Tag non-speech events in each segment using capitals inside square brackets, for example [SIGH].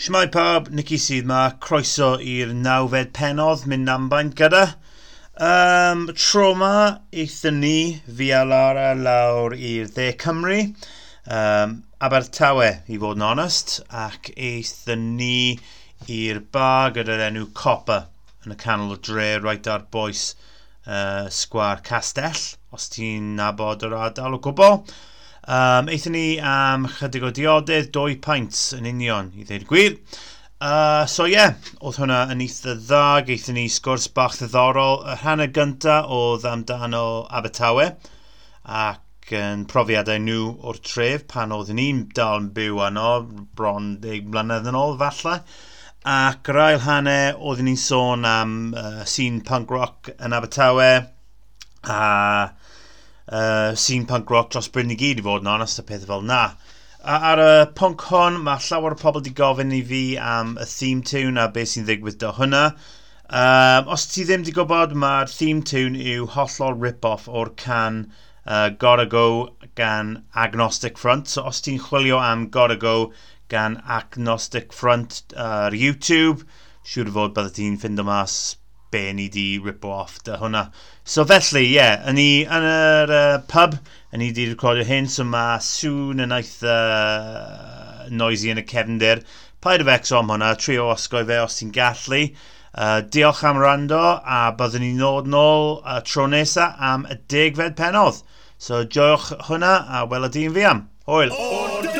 Shmai pawb, Nicky sydd ma, croeso i'r nawfed penodd mynd ambain gyda. Um, tro ma, eithon ni fi a Lara lawr i'r De Cymru, um, Abertawe i fod yn onest, ac eithon ni i'r bar gyda'r enw Copper yn y canol y dre, rhaid ar boes uh, sgwar Castell, os ti'n nabod yr ardal o gwbl. Um, eithon ni am chydig o diodydd, dwy paint yn union i ddeud gwir. Uh, so ie, yeah, oedd hwnna yn eitha dda, geithon ni sgwrs bach ddiddorol. Y rhan y gyntaf oedd amdano Abertawe ac yn profiadau nhw o'r tref pan oedd ni'n dal yn byw anno bron 10 mlynedd yn ôl falle. Ac yr ail hanner, oedd ni'n sôn am uh, scene punk rock yn Abertawe a uh, uh, scene punk rock dros Bryn i gyd i fod yn onest y peth fel na. A ar y punk hon, mae llawer o pobl wedi gofyn i fi am y theme tune a beth sy'n ddigwydd do hwnna. Um, os ti ddim wedi gwybod, mae'r theme tune yw hollol rip-off o'r can uh, Gotta Go gan Agnostic Front. So os ti'n chwilio am Gotta Go gan Agnostic Front ar uh, YouTube, siŵr fod byddai ti'n ffind o mas be ni di ripo off dy hwnna. So felly, ie, yeah, yn ni yn yr uh, pub, yn ni di recordio hyn, so mae sŵn yn aeth uh, noisy yn y cefndir. Paid o fecso am hwnna, trio osgoi fe os ti'n gallu. Uh, diolch am rando, a byddwn ni'n nod nôl uh, tro nesa am y degfed penodd. So joiwch hwnna, a weledi'n fi am. Hwyl! Oh,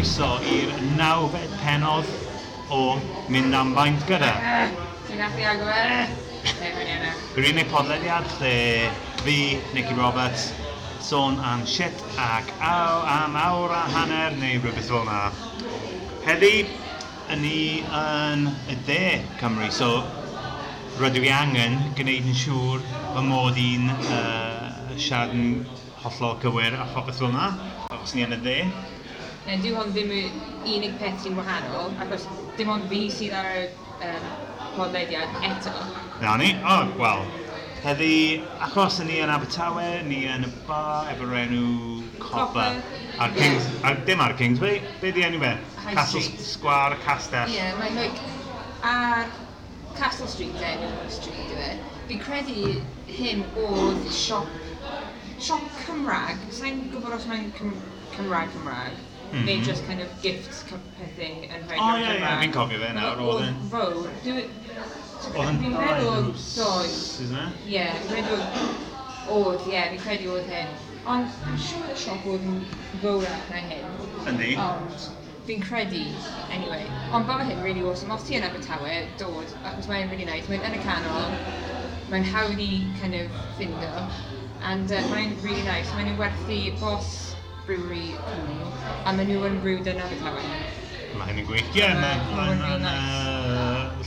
croeso i'r nawfed penodd o Mynd am Faint gyda. Ti'n gallu agor? Yr unig podlediad lle fi, Nicky Roberts, sôn am shit ac aw, am awr a hanner neu rhywbeth fel yna. Heddi, yn ni yn y de Cymru, so rydw i angen gwneud yn siŵr fy mod i'n uh, siarad yn hollol gywir a phobeth fel yna, os ni yn y de. Neu dyw hwn ddim y unig peth sy'n wahanol, achos dim ond fi sydd ar y um, podlediad eto. Na ni? O, oh, wel, heddi, achos ni yn Abertawe, ni yn y bar efo'r enw Copper. Ar Kings, ar, dim ar Kingsway, be di enw fe? Castle Street. Square, Castell. Ie, yeah, mae'n like, ar Castle Street, enw street yw e. Fi credu hyn oedd siop, siop Cymraeg. Sa'n gwybod os mae'n Cymraeg Cymraeg. Mm -hmm. neu just kind of gift pethau yn rhaid O ie, ie, fi'n cofio fe nawr, oedd yn... Row, Oedd yn... Fi'n meddwl, doi. Ie, fi'n meddwl, oedd, ie, fi'n credu oedd hyn. Ond, I'm siŵr y siop oedd yn fawrach na hyn. Yndi. Ond, fi'n credu, anyway. Ond bydde hyn really awesome. Os ti yn Abertawe, dod, achos mae'n really nice. Mae'n yn y canol, mae'n hawdd i kind of ffindo, and uh, mae'n really nice. Mae'n werthu bos brewery hwnnw, a maen nhw yn brewed yn Abertawe. Mae hyn yn gwych. Ie, mae'n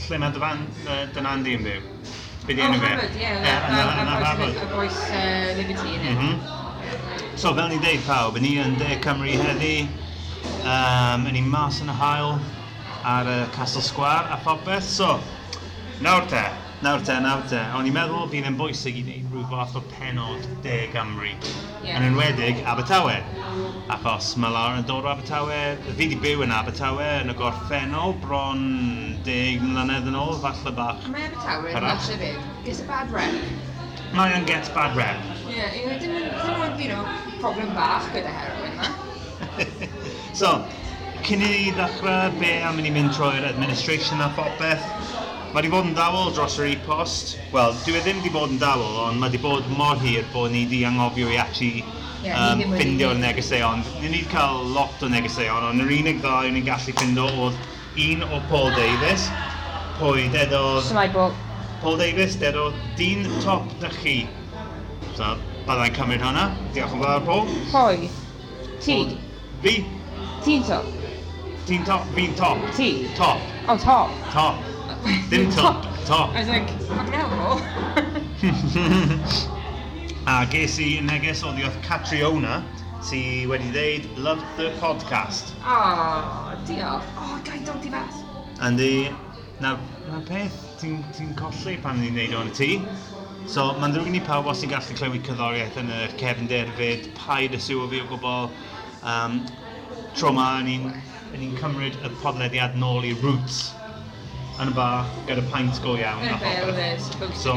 lle mae dyna'n di yn byw. Be di oh, enw fe? Ie, yn Harvard. Y boes uh, Liberty yn mm-hmm. So fel ni'n deud pawb, ni yn De Cymru heddi, um, yn ni mas yn y hael ar y Castle Square a phobeth. So, nawr te, Nawr te, nawr te. O'n i'n meddwl bydd e'n bwysig i wneud rhyw fath o penod De Gymru. Yeah. Yn enwedig Abertawe. Achos mae Lawr yn dod o Abertawe. Fi wedi byw yn Abertawe yn y gorffennol bron deg mlynedd yn ôl, falle bach. Mae Abertawe yn lush hefyd. Gets a bad rep. Mae yn get bad rep. Ie, yeah, dim ond, you know, problem bach gyda heroin na. [LAUGHS] so, cyn i ni ddechrau, be am i ni mynd trwy'r administration a phopeth, Mae wedi bod yn dawel dros yr e-post. Wel, dwi e ddim wedi bod yn dawel, ond mae wedi bod mor hir bod ni wedi anghofio i ati yeah, um, ffindio'r negeseuon. Ni wedi cael lot o negeseuon, ond yr unig dda ddau ni'n gallu ffindio oedd un o Paul Davies, pwy dedodd... Paul. Paul Davies dedodd dyn top na chi. So, byddai'n cymryd hwnna. Diolch yn fawr, Paul. Pwy? Ti? Fi? Ti'n top? Ti'n top? Fi'n top? Ti? Top. O, oh, top. Top. Dim top. Top. I was like, fucking hell. Paul. [LAUGHS] A ges i neges o ddiolch Catriona ti wedi dweud Love the Podcast. Oh, diolch. Oh, gai dod i fas. Andy, na, na peth ti'n ti colli pan ni'n neud o'n ti. So, mae'n ddrwg ni pawb os ti'n gallu clywed cyddoriaeth yn yr cefnder fyd, paid y siw o fi o gwbl. Um, tro ma, ni'n ni cymryd y podlediad nôl i Roots yn y bar gyda pint go iawn Yn y a popeth. So,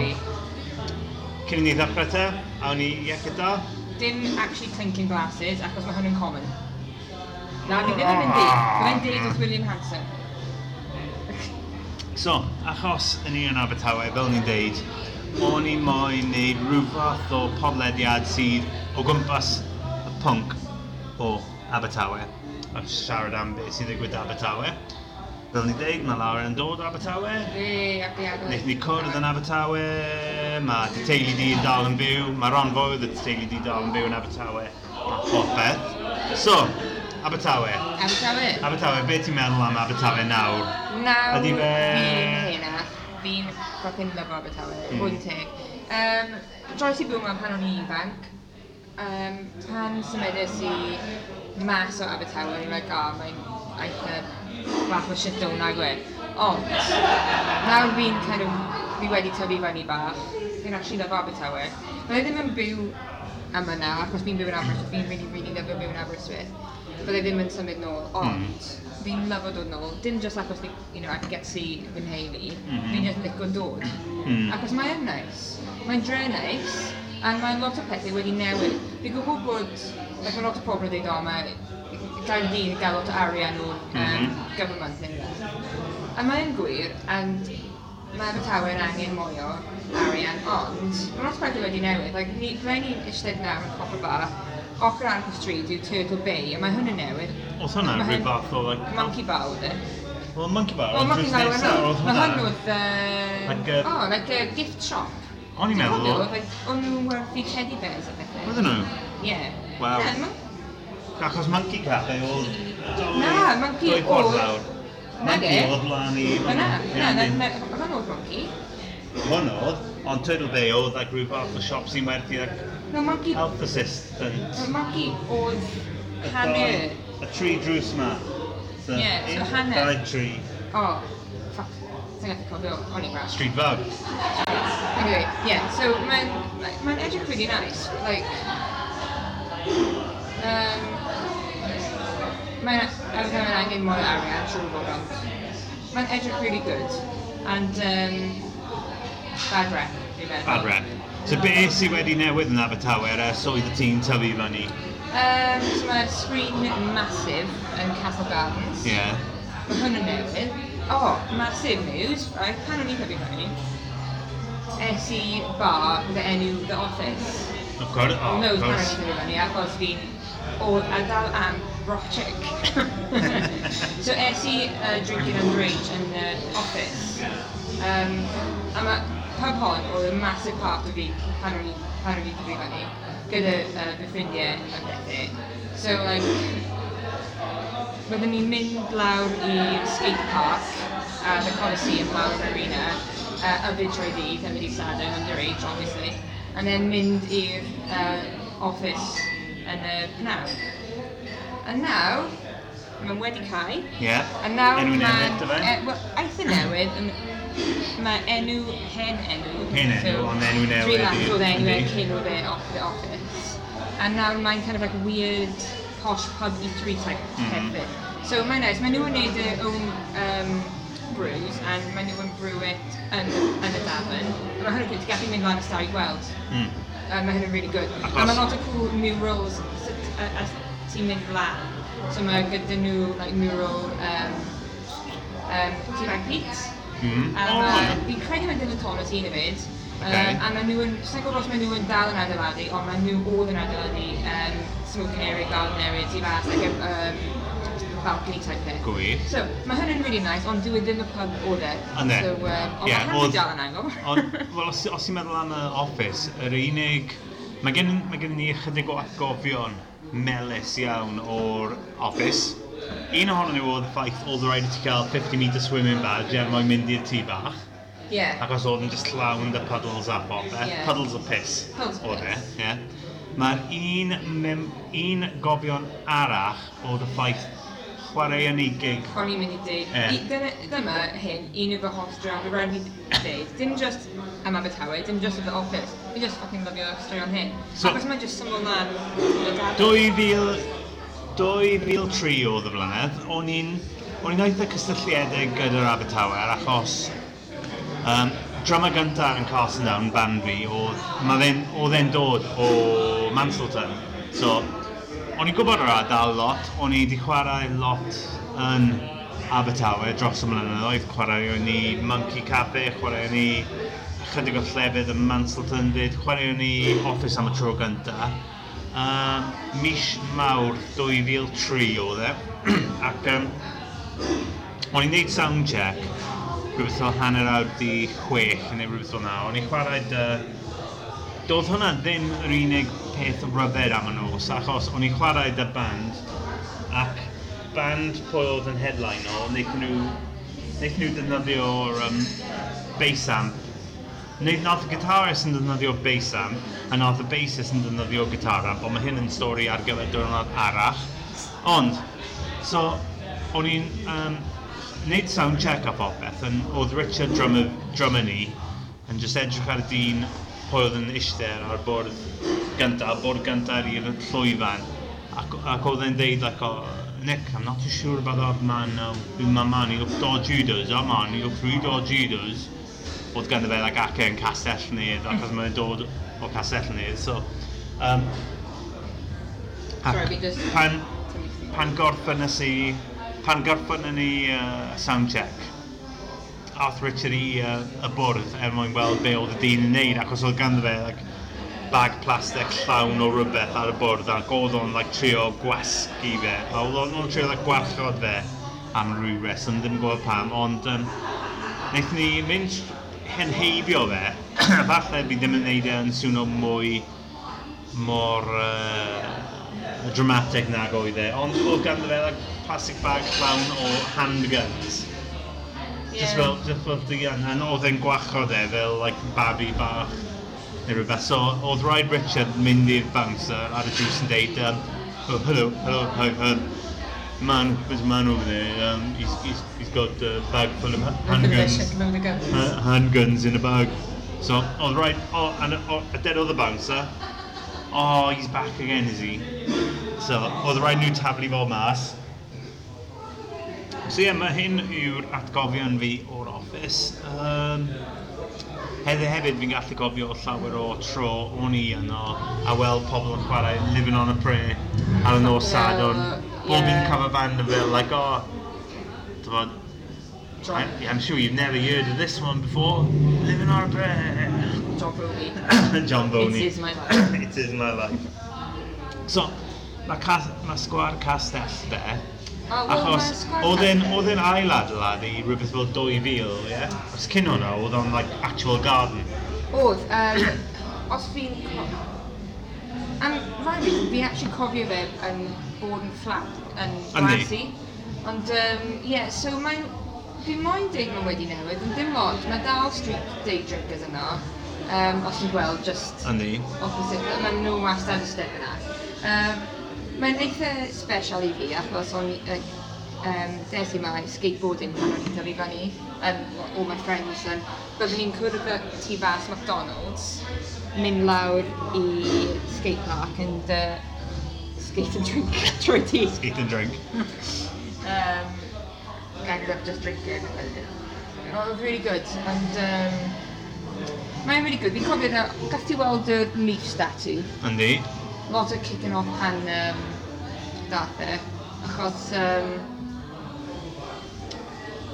cyn i ni ddechrau te, a ni ie gyda? Dim actually clinking glasses, achos mae hwn yn common. Na, ni ddim yn mynd i. Ah. Mae'n deud wrth William Hanson. So, achos yn ni yn Abertawe, fel ni'n deud, o'n i moyn neud rhyw fath o podlediad sydd o gwmpas y pwnc o Abertawe a siarad am beth sydd ddigwydd Abertawe. 2010 mae lawr yn dod Abertawe. Ne, Nes ni cwrdd yn Abertawe, mae dy teulu di dal yn byw, mae Ron Fowyd y teulu di dal yn byw yn Abertawe. Popeth. So, Abertawe. Abertawe. Abertawe, be ti'n meddwl am Abertawe nawr? Nawr, Ydy fe... fi'n hynna. Fi'n fucking lyfo Abertawe, mm. hwn teg. Um, Droes i byw yma pan o'n i ifanc. Um, pan symudus i mas o Abertawe, o'n i'n like, oh, mae'n eitha bach o shit down ag we. Ond, nawr fi'n kind of, fi wedi tyfu fyny bach, fi'n actually love Abertawe. Byddai ddim yn byw yma na, achos fi'n byw yn Aberystwyth, fi'n really, really lyfio byw yn Aberystwyth. Byddai ddim yn symud nôl, hmm. ond mm. fi'n lyfo dod nôl, dim just achos fi, you know, I can get to fy nheulu, mm. fi'n just licio dod. Mm. Achos mae yn neis, mae'n dre neis, a mae lot o pethau wedi newid. Fi'n gwybod bod, like, a lot o pobl yn dweud, o, mae Gaerdydd gael lot o arian nhw'n um, mm -hmm. government neu rhywbeth. A mae'n gwir, and mae Abertawe'n angen mwy o arian, ond mae'n lot wedi wedi newid. Like, ni, mae ni'n eistedd nawr yn copper bar, ochr ar y stryd yw Turtle Bay, a mae hwn yn newid. Oedd hwnna rhyw fath o... Like, monkey bar oedd e. Wel, Monkey Bow, oedd drws nesaf, Mae hwn oedd... Um, o, oh, like a gift shop. O'n i'n meddwl... O'n nhw'n werthu teddy bears a bethau. Oedden nhw? Ie. Wow. Achos Monkey Cafe oedd... Na, Monkey oedd... Dwy ffordd lawr. Monkey oedd blaen i... Na, na, na, na, hwn oedd Monkey. Hwn oedd, ond Turtle Bay oedd like rhyw fath o siop sy'n werthu ac no, monkey, health assistant. No, Monkey oedd hanner. Y tri drws ma. So, yeah, so hanner. Dau tri. Oh, fuck. Ti'n gallu cofio, o'n i'n rhaid. Street Vug. Anyway, yeah, so mae'n ma edrych really nice. Like, um, Mae'n arfer angen mwy arian, siwr bod ond. Mae'n edrych really good. And um, bad rep, i meddwl. Bad rep. So beth sydd wedi newydd yn Abertawe ar er oedd y tîn tyfu fan ni? Um, so mae screen massive yn Castle Gardens. Yeah. Mae hwn yn newydd. Oh, massive news. Right, pan o'n i'n tyfu fan es i bar with the enw The Office. Of course, oh, no, of course. No, pan o'n i'n tyfu fan ni, achos fi'n... Oedd a dal am rock [LAUGHS] so es i uh, drinking underage yn the office. Um, a mae pub hon oedd yn massive part o fi pan o'n i pan o'n i cyfri fan i gyda uh, fy ffrindiau a bethau. So, like, byddwn ni'n mynd lawr i skate park, uh, the Coliseum lawr arena, uh, a fyd roedd i, ddim wedi sadau underage, obviously, and then mynd i'r uh, office yn y pnawn. A nawr, mae'n wedi cael. Ie. Yeah. A nawr enw newydd, dyfa? E, Wel, aeth y newydd, yn- mae enw hen enw. Hen enw, so ond enw newydd Three lads i- oedd enw e yndi. cyn oedd e off the office. A nawr mae'n kind of like weird posh pub eatery type Mhm. pethau. So mae'n nes, mae nhw yn neud their own um, brews, and mae nhw yn brew it yn, yn y dafyn. A mae hynny'n gallu gallu mynd lan y stag gweld. Mm. Um, mae hynny'n really good. Achos- mae lot o cool murals s- uh, as ti'n mynd flan. So mae gyda nhw like, mural um, um, Tea Bag Pete. Mm. A oh, mae, fi'n credu mae'n dyn y tôn o ti'n hefyd. Um, okay. Um, a maen nhw yn, sa'n gwybod os maen nhw yn dal yn adeiladu, ond maen nhw oedd yn adeiladu um, smoking area, garden area, tu fas, like, um, balcony type thing. Gwyth. So, mae hynny'n really nice, ond dwi e ddim y pub o de. Ynddo. So, um, ond yeah, mae hyn dal yn ango. ond, well, os, os i'n meddwl am y office, yr unig... Mae gen, mae gen ni ychydig o atgofion melus iawn o'r office. Un ohonyn nhw oedd y ffaith oedd rhaid i ti cael 50 metre swimming badge er mwyn mynd i'r tŷ bach. Yeah. Ac os oedd yn just llawn dy puddles a popeth, yeah. puddles o piss oedd e. Yeah. Mae'r un, mem, un gofion arach oedd y ffaith chwarae yn ei gig. O'n i'n mynd i dweud, yeah. dyna, dyma hyn, un o'r fy hoff drama rhaid i dweud, dim just am Abertawe, dim just of the office, fi just fucking lyfio straeon hyn. So, Achos mae'n just syml man, 2003 oedd y flynedd, o'n i'n o'n i'n eitha cysylltiedig gyda'r Abertawe achos um, drama gynta yn Carson Down, band fi, oedd e'n dod o Manselton. So, O'n i'n gwybod yr ardal lot, o'n i wedi chwarae lot yn Abertawe dros y mlynyddoedd. Chwaraeon ni Monkey Cafe, chwaraeon ni chydig o llefydd yn Manselton fyd, chwaraeon ni Office am y tro gyntaf. Um, mis Mawr 2003 oedd e, [CLEARS THROAT] ac um, o'n i'n neud soundcheck rhywbeth o hanner awr di chwech neu rhywbeth o na. O'n i'n chwarae dy... Doedd hwnna ddim yr unig peth ryfedd am yn nos, achos o'n i'n chwarae dy band, ac band pwy oedd yn headline o, wnaethon nhw, wnaethon nhw defnyddio'r um, bass amp. Neu nath y gitarist yn defnyddio bass amp, a nath y bassist yn defnyddio gitar amp, ond mae hyn yn stori ar gyfer diwrnod arall. Ond, so, o'n i'n um, neud sound check a popeth, and oedd Richard drummer, drummer ni, yn just edrych ar y dyn pwy oedd yn eistedd ar bwrdd gyntaf, bwrdd gyntaf i'r llwyfan. Ac, ac oedd e'n dweud, like, oh, Nick, I'm not too sure about that man now. Dwi'n man man, he looked all judos, that man, he looked three all judos. Oedd ganddo fe, like, ac yn castell nid, ac oedd mae'n dod o castell nid, so... Um, ac, pan, pan gorffen ys i, pan gorffen ni uh, soundcheck, Arth Richard e, i uh, y bwrdd er mwyn gweld be oedd y dyn yn neud achos oedd ganddo fe like, bag plastic llawn o rhywbeth ar y bwrdd ac oedd o'n like, trio gwasgu fe. A oedd o'n trio like, gwarchod fe am rhyw reswm ddim yn gwybod pam ond um, wnaethon ni mynd henheibio fe. [CLEARS THROAT] Falle fi ddim yn neud e yn swno mwy mor uh, dramatic nag oedd e ond oedd ganddo fe like, plastic bag llawn o handguns. Just fel, just fel dian. And oedd e'n gwachod e fel, like, babi bach. Neu rhywbeth. So, oedd rhaid Richard mynd i'r bouncer ar y drws yn deud, um, oh, hello, hello, hi, hi. Man, there's a man over there. Um, he's, he's, he's got a bag full of handguns. Uh, handguns in a bag. So, all right, oh, and oh, a dead other bouncer. Oh, he's back again, is he? So, oedd rhaid nhw tablu fo mas. So ie, yeah, mae hyn yw'r atgofion fi o'r office. Um, heddi hefyd fi'n gallu gofio llawer o tro o'n i yno a weld pobl yn chwarae Living on a Prayer ar y nos sadwrn. Bob un cafafan yn fel, like, oh, dyfod, I'm, I'm sure you've never heard of this one before. Living on a Prayer. John Boney. John Boney. It is my [COUGHS] life. It is my life. So, mae ma sgwar castell de, Oh, Achos oedd e'n oedd e'n ail adeilad i rhywbeth fel 2000, ie? Yeah? Os cyn hwnna, oedd o'n like actual garden. Oedd, um, os fi'n... Am rhaid fi, fi actually cofio fe yn bod yn fflat yn Gwersi. Ond, um, yeah, so mae'n... Fi'n moyn deimlo wedi newid, ond dim lot. Mae dal street day drinkers yna. Um, os ti'n gweld, just... Yndi. Opposite, mae nhw wastad y step yna. Um, Mae'n eitha special i fi achos o'n i... Um, des i mae skateboarding pan o'n i dyfu fyny, um, all my friends, and byddwn ni'n cwrdd y tu fas McDonald's, mynd lawr i skate park and uh, skate and drink [LAUGHS] trwy ti. Skate and drink. um, ended up just drinking. oh, it was really good. And um, mae'n really good. Fi'n cofio na, gath ti weld y Leaf statue. Yndi lot of kicking off pan um, dath e. Achos... Um,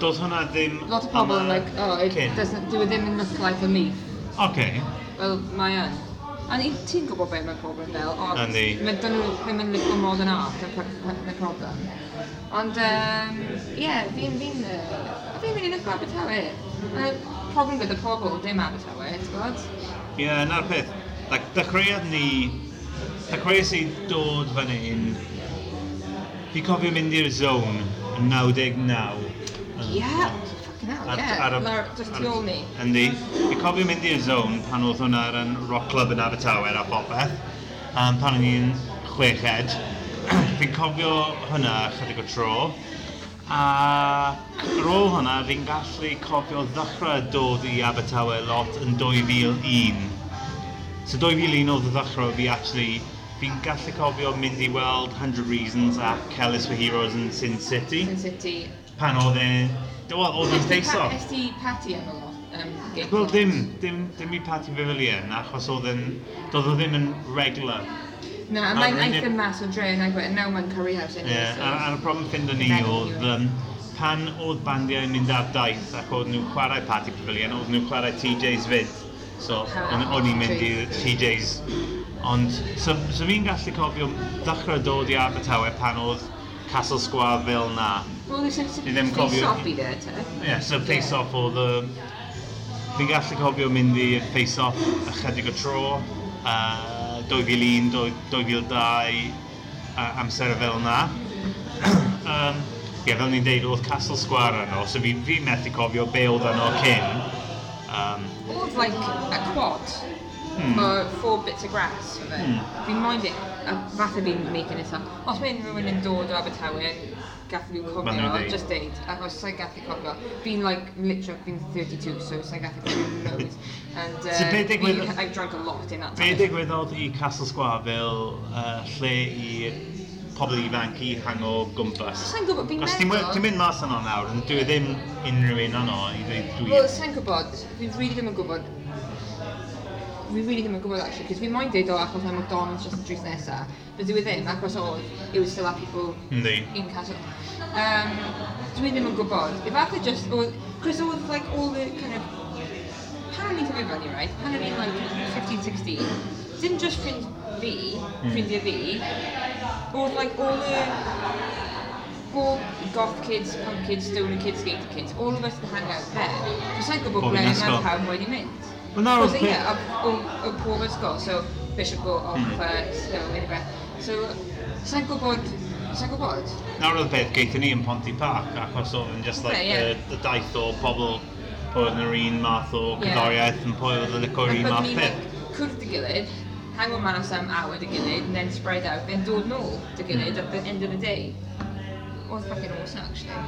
Doedd hwnna ddim... Lot o pobl yn like, oh, it cyn. doesn't, do it e ddim yn look like a myth. Okay. Wel, mae yn. A ni, ti'n gwybod beth mae pobl yn fel, ond mae dyn nhw ddim yn licio modern art y problem. Ond, um, yeah, fi'n fi'n... Fi'n mynd i licio Abertawe. Mae'r problem gyda pobl, dim Abertawe, ti'n gwybod? Ie, yeah, na'r peth. Like, dechreuad ni Ac wnes i dod fan hyn, fi cofio mynd i'r zone yn 99. Ie, Ar, ar, ôl ni. yndi. Fi cofio mynd i'r zone pan oedd hwnna ar yn rock club yn Abertawe a popeth. Um, pan o'n i'n chweched. [CLEARS THROAT] fi'n cofio hwnna chydig o tro. A ar ôl hwnna, fi'n gallu cofio ddechrau dod i Abertawe lot yn 2001. So 2001 oedd y ddechrau fi actually fi'n gallu cofio mynd i weld 100 Reasons a Kellis for Heroes yn Sin City. Sin City. Pan oedd e... Wel, oedd e'n deiso. Nes ti pati efo lot? Um, Wel, dim, dim, dim i pati Pavilion, e, achos oedd e'n... Doedd o ddim yn regular. Na, a mae'n aeth yn mas o dre yn agwet, e- nawr mae'n Curry House anyway. Yeah, so a'r problem ffindo ni i oedd... Um, pan oedd bandiau yn mynd ar daith ac oedd nhw'n chwarae Party Pavilion, oedd nhw'n chwarae TJ's fyd. So, o'n i'n mynd i TJ's Ond, so, so fi'n gallu cofio ddechrau dod i Abertawe pan oedd Castle Square fel na. Wel, ni ddim cofio... Face-off i de, te? Ie, yeah, so face-off yeah. oedd y... Fi'n gallu cofio mynd i'r face-off ychydig o tro. Uh, 2001, 2002, uh, amser fel na. [CLEARS THROAT] um, Ie, yeah, fel ni'n deud, oedd Castle Square yno, so fi, fi methu cofio be oedd yno cyn. Um, oedd, like, a quad? mm. for four bits of grass of it. Mm. Fi'n moyn it, a fath o fi'n making it up. Os mae unrhywun yn dod o Abertawe, gathu nhw'n cofio, just deud, ac os sa'i gathu cofio, fi'n like, literally, fi'n 32, so sa'i gathu cofio loads. And [LAUGHS] uh, so, digwydd, fi, I've drunk a lot in that time. Be digwyddodd i Castle Square fel uh, lle i pobl ifanc i hango gwmpas. Sa'n gwybod, fi'n meddwl... Ti'n mynd mas yno nawr, yn dwi e ddim unrhyw un yno i ddweud dwi... Wel, sa'n gwybod, fi'n rili really ddim yn gwybod fi really ddim yn gwybod actually, cos fi moyn deud o achos mae McDonald's just yn drws nesa, but dwi e ddim, achos oedd, it was still at people Yndi. in Castle. Um, dwi ddim yn gwybod. If after just, oedd, cos oedd like all the kind of, pan o'n i'n tyfu fyny, right? Pan o'n i'n like 15, 16, dim just ffrind fi, hmm. ffrindiau fi, oedd like all the all goth kids, punk kids, stoner kids, skater kids, all of us to hang out there. Cos I gwybod ble yna'n pawb wedi mynd. Well, no, was, yeah, o um, pob ysgol, so Bishop go uh, hmm. so anyway. So, sa'n gwybod, sa'n gwybod? Nawr oedd beth gaethon ni yn Ponty Park, achos oedd yn just like okay, yeah. the, the daith o pobl pwy oedd yn yr un math o cyddoriaeth yn pwy oedd yn licor un math peth. Cwrdd y gilydd, hango mas am awr dy gilydd, and then spread out, then dod nôl dy gilydd at the end of the day. Oedd fucking awesome, actually.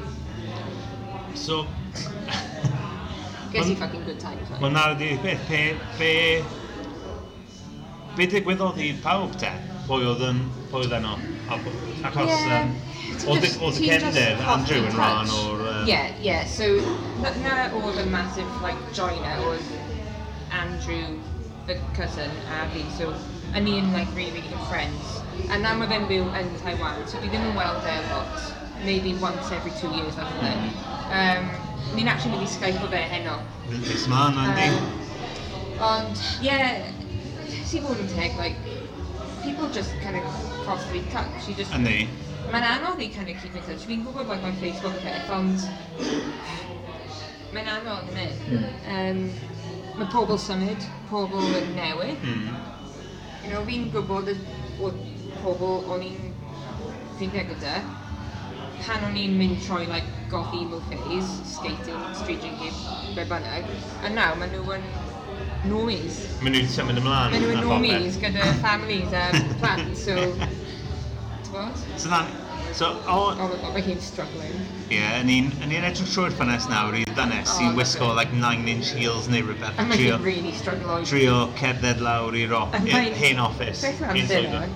So, [LAUGHS] Ges i fucking good times. Wel, na ydi, beth, be, be, be digwyddodd i pawb te? Pwy oedd yn, pwy oedd yno? Achos, yeah. um, oedd y cefnir, Andrew, yn rhan o'r... Um... Yeah, yeah, so, na oedd y massive, like, joiner oedd Andrew, the cousin, a fi, so, a ni yn, like, really, really good friends. A na mae fe'n byw yn Taiwan, so fi ddim yn weld e lot, maybe once every two years, fath o hmm. Um, ni'n actually mynd i skype o fe heno. Lys ma yna, ynddi? Um, ond, ie, yeah, si fod yn teg, like, people just kind of cross the touch. You just... Yndi. Mae'n anodd i kind of keep in touch. Fi'n gwybod bod mae'n Facebook peth, ond mae'n anodd hmm. yn mynd. Um, mae pobl symud, pobl yn newid. Mm. You know, fi'n gwybod bod pobl o'n i'n ffeindio gyda, pan o'n i'n mynd trwy like goth emo phase, skating, street drinking, be bynnag, a nawr maen nhw yn normies. Maen nhw'n symud ymlaen. Maen nhw yn normies gyda families a [LAUGHS] plant, so... So that, So, o... Oh, mae hi'n struggling. Ie, yeah, yn ni edrych trwy'r ffynest nawr i ddynes oh, sy'n wisgo like 9-inch heels neu rhywbeth. A mae hi'n really struggling. Trio cerdded lawr i roc, hen office. Beth yw'n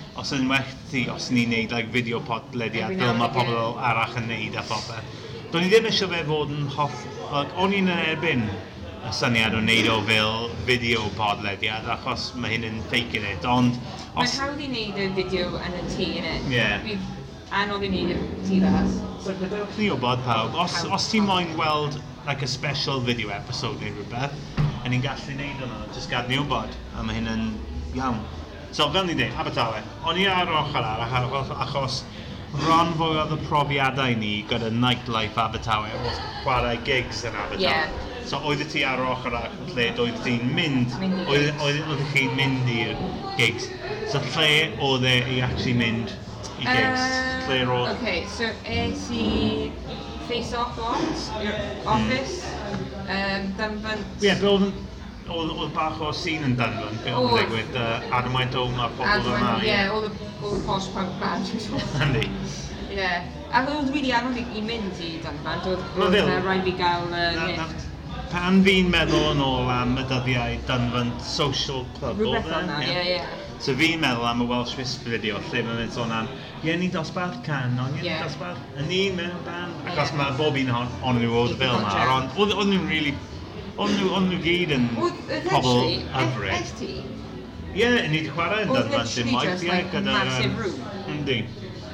os yn werthu, os ni'n neud like, video podlediad fel mae pobl arach yn neud a popeth. Do'n i ddim eisiau fe fod yn hoff... Like, o'n i'n erbyn y syniad o wneud o fel video podlediad achos mae hyn yn faking it, ond... Os... Mae'n hawdd i wneud y fideo yn y tŷ, yn innit? Ie. Yeah. Anodd i wneud y tŷ fas. Rydych chi o bod pawb, os, os ti'n moyn weld like, a special video episode neu rhywbeth, yn ni'n gallu wneud hwnna, just gad ni wybod, a mae hyn yn iawn. So fel ni dweud, Abertawe, o'n i ar ochr arall achos ron fwy oedd y profiadau ni gyda nightlife Abertawe oedd chwarae gigs yn Abertawe. Yeah. So oedd ti ar ochr arall lle oedd ti'n mynd, oedd, oedd, oedd chi'n mynd i'r gigs. So lle oedd e i actually mynd i gigs? Uh, lle roedd? Okay, so es i face-off lot, your office, mm. um, dan. Ie, yeah, oedd bach o scene yn Dunlun, beth oedd yn digwydd, uh, Adamite Dome a pobl yma. Ie, oedd y posh punk band. [LAUGHS] Hynny. Ie. A oedd wedi anodd i mynd i Dunlun, oedd rhaid fi gael nid. Pan fi'n meddwl yn ôl am y dyddiau Dunlun Social Club, oedd e? Ie, ie. So fi'n meddwl am y Welsh Wisp video lle mae'n mynd sôn am Ie, ni dosbarth can, ond ie, yeah. dosbarth, a ni mewn band. Ac os mae bob un ohonyn nhw oedd fel yna, ond oedd nhw'n really Ond nhw, ond nhw gyd yn pobl hyfryd. Oes ti? Ie, ni wedi chwarae yn dadla sy'n maith, ie, gyda... Massive room. Yndi.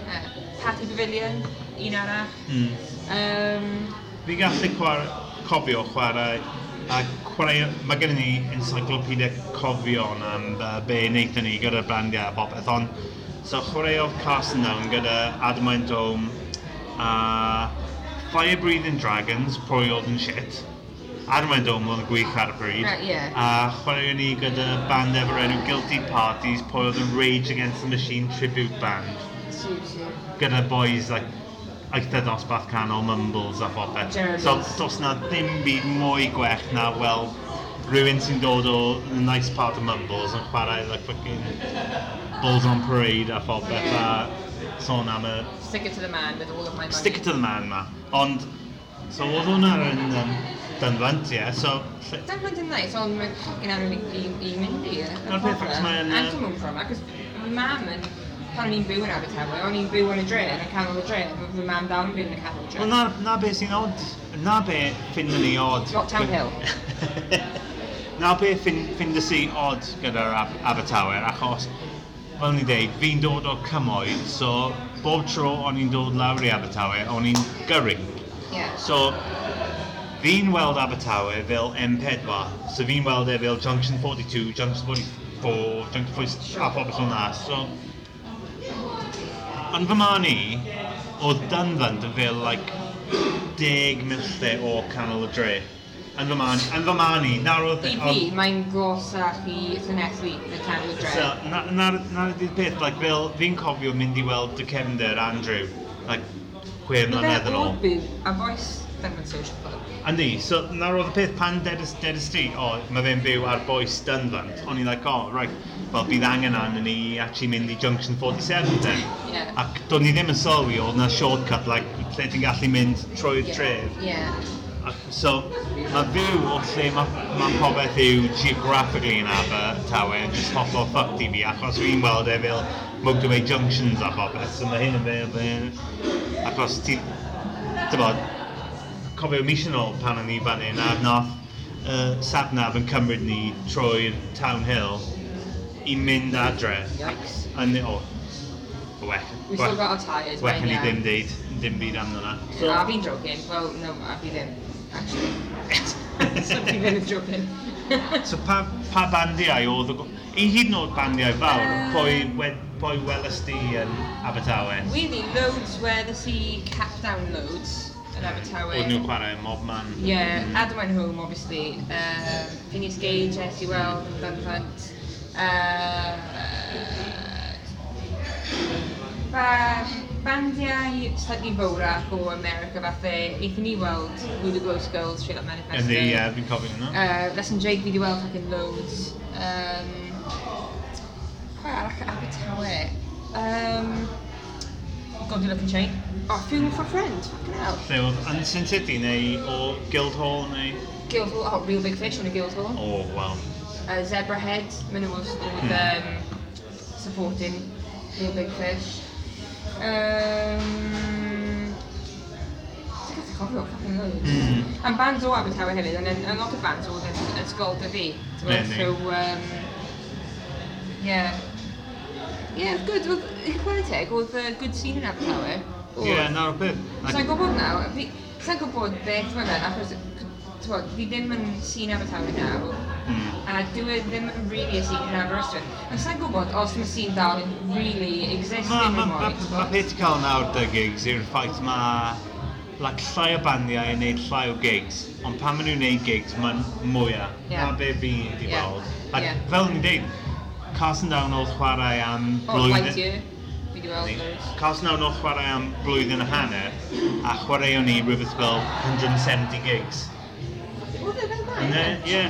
Uh, Patty Pavilion, un arall. Mm. Um, Fi gallu chwarae, cofio chwarae, a chwarae, mae gen ni encyclopedia cofion am uh, be wnaethon ni gyda brandiau a popeth, ond so chwarae chwaraeodd Carson Down gyda Adamant Dome a Fire Breathing Dragons, pwy oedd yn shit arwain oedd yn gwych ar y bryd. Uh, yeah. A chwarae ni gyda band efo'r enw Guilty Parties, pwy oedd yn Rage Against the Machine tribute band. Gyda boys like eitha dosbarth canol, mumbles a phobeth. So dos na ddim byd mwy gwech na, wel, rhywun sy'n dod o the nice part of mumbles yn chwarae like fucking balls on parade a phobeth yeah. a sôn am y... Stick it to the man with all of my money. Stick it to the man ma. Ond, so oedd hwnna yn... Um, Dynfant, ie. So, lle... Dunfant yn neis, ond mae'n ffocin anodd i, i, i mynd i. Na'r peth achos mae'n... A dwi'n mwyn ffrom, achos fy mam yn... Pan o'n i'n byw yn Abertawe, o'n i'n byw yn y dre, yn y canol y dre, fy mam dal yn byw yn y canol y dre. Wel, na, na be sy'n odd. Na be ffind yn ei od... Lockdown Hill. [LAUGHS] na be ffind y si odd gyda'r Abertawe, achos fel ni dweud, fi'n dod o cymoedd, so bob tro o'n i'n dod lawr i Abertawe, o'n i'n gyrru. Yeah. So, Fi'n weld Abertawe fel M4, so fi'n weld e fel Junction 42, Junction 44, Junction 46 a phobeth o'n. So, yn fy man i, oedd Dunfund yn fel like, 10 milltau o canol y dre. Yn fy man, yn fy man i, nawr oedd... I fi, mae'n gosach i Llanelli, y canol y dre. So, nar na, na ydy'r peth, like, fel fi'n cofio mynd i weld dy cefnder Andrew, like, chwe mlynedd yn ôl. Bydde o a boes Dunfund Social Club. Andi, so na roedd y peth pan dedys, dedys ti, o, oh, mae fe'n byw ar boes Dunfant, o'n i'n like, o, oh, right, fel well, bydd angen an ni actually mynd i Junction 47 then. Yeah. Ac do'n i ddim yn sylwi oedd na shortcut, like, lle ti'n gallu mynd trwy'r yeah. tref. Yeah. Ac, so, mae fyw o lle mae ma popeth yw geographically yn Abertawe yn just hollol fucked i fi, achos fi'n weld e fel motorway junctions a popeth, so mae hyn yn fel, achos ti, dyma, cofio mis yn ôl pan o'n i fan hyn a nath uh, sadnaf yn cymryd ni trwy'r Town Hill i mynd adre. Yikes. Yn, o, oh, wech. We still got our tyres. Wech yn i ddim deud, dim byd am hwnna. So, a fi'n joking. Well, no, a fi ddim, actually. [LAUGHS] so fi ddim yn joking. so pa, pa bandiau oedd y... I hyd yn oed bandiau fawr, uh, pwy, wed, pwy welys di yn Abertawe? Really, loads where the sea cap down loads. Yn Abertawe. Oedd nhw'n chwarae Mobman. Yeah, Adam went home, obviously. Um, Phineas Gage, es i weld yn Dunfant. Uh, ba, bandiau slightly fawrach o America fatha, eithon ni weld Rudy Gross Girls, Straight Up Manifesto. Yndi, ie, fi'n cofio hwnna. Uh, Lesson Jake fi wedi weld fucking loads. Um, pwy arall Abertawe? Um, God, you look and chain. Oh, Funeral for a Friend, fucking hell. Lle oedd yn Sin City neu o Guildhall neu... Guildhall, oh, Real Big Fish yn y Guildhall. O, oh, wel. Uh, Zebra Head, maen nhw oedd oedd, um, supporting Real Big Fish. Um, Dwi'n gallu cofio fucking loads. Mm. Am bands o Abertawe hefyd, ond yn yn lot o bands oedd yn ysgol dy fi. Ti'n. So, um, yeah. Yeah, it's good. Oedd, i chwarae teg, oedd uh, good scene yn Abertawe. Ie, nawr beth. Sa'n gwybod nawr, sa'n gwybod beth mae fe, achos tywod, fi ddim yn sîn Abertawe nawr, hmm. a dwi e ddim yn really sîn yn Aberystwyth. Ond sa'n gwybod os mae sîn dal yn really exist yn y moed. Mae peth i cael nawr dy gigs yw'r ffaith mae like, llai o bandiau yn neud llai o gigs, ond pan maen nhw'n neud gigs, mae'n mwyaf. Yeah. Mae be fi wedi yeah. weld. A yeah. fel ni'n dweud, Carson Down oedd chwarae am oh, blwyddyn... Oh, fi wedi weld oes. Casnawn o chwarae am blwyddyn a hanner, a chwaraeon ni rhywbeth fel 170 gigs. Oedd e fel dda? Ie.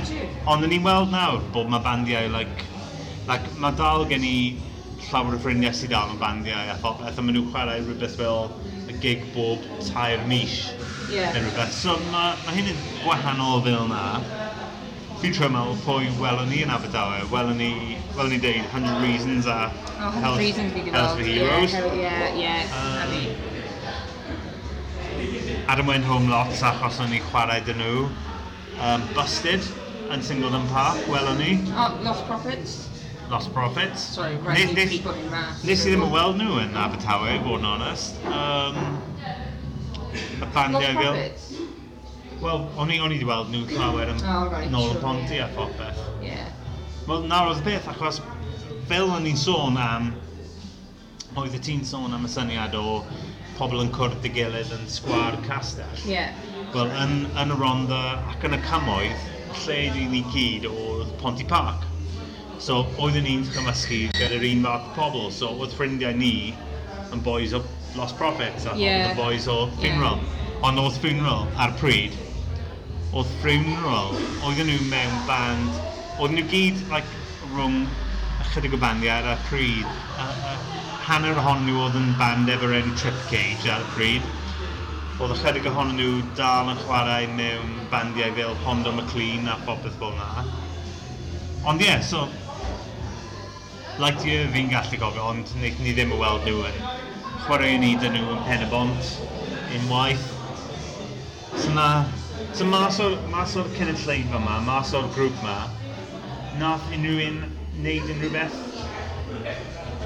Ond ni'n weld nawr bod mae bandiau, like, like, mae dal gen i llawer o ffrindiau sydd dal yn bandiau, a thop, eithaf maen nhw chwarae rhywbeth fel y gig bob tair mis. Ie. Yeah. So mae ma hyn yn gwahanol fel na. Futuremel for Welony and Aberdawe. Welony, Welony did 100 Reasons are oh, 100 Hell's, Reasons we could for Heroes. Yeah, hell, yeah, yeah. Um, I mean. Um, Adam went home lots achos o'n i chwarae dyn nhw. Um, Busted yn Singleton Park, Welony. Oh, Lost Profits. Lost Profits. Sorry, right, nes, nes, nes i ddim yn weld nhw yn Abertawe, bod yn onest. Um, y bandiau fel... Lost Profits? Wel, o'n i wedi weld nhw llawer yn oh, right, nôl sure, ponti yeah. i a popeth. Yeah. Wel, nawr oedd beth, achos fel o'n i'n sôn am... Oedd y ti'n sôn am y syniad o pobl yn cwrdd y gilydd yn sgwar castell. Yeah. Wel, yn, yn y Ronda ac yn y Camoedd, lle dyn ni gyd oedd Ponty Park. So, oedden ni'n cymysgu gyda'r un fath pobl. So, oedd ffrindiau ni yn boys o Lost Profits a yeah. oedd y boys o Funeral. Yeah. Ond oedd Funeral ar pryd, oedd Funeral, oedden nhw mewn band, oedden nhw gyd like, rhwng ychydig o bandiau ar y pryd. A, a, hanner ohonyn nhw oedd yn band efo'r enw Trip Cage ar y pryd. Oedd ychydig ohonyn nhw dal yn chwarae mewn bandiau fel Hondo McLean a popeth fel na. Ond ie, yeah, so... Like you, fi'n gallu gofio, ond wnaethon ni ddim yn weld nhw yn chwarae ni dyn nhw yn Pen y Bont unwaith. So na, So mas o'r, mas o'r cynulleid yma, mas o'r grŵp yma, nath unrhyw un wneud unrhyw beth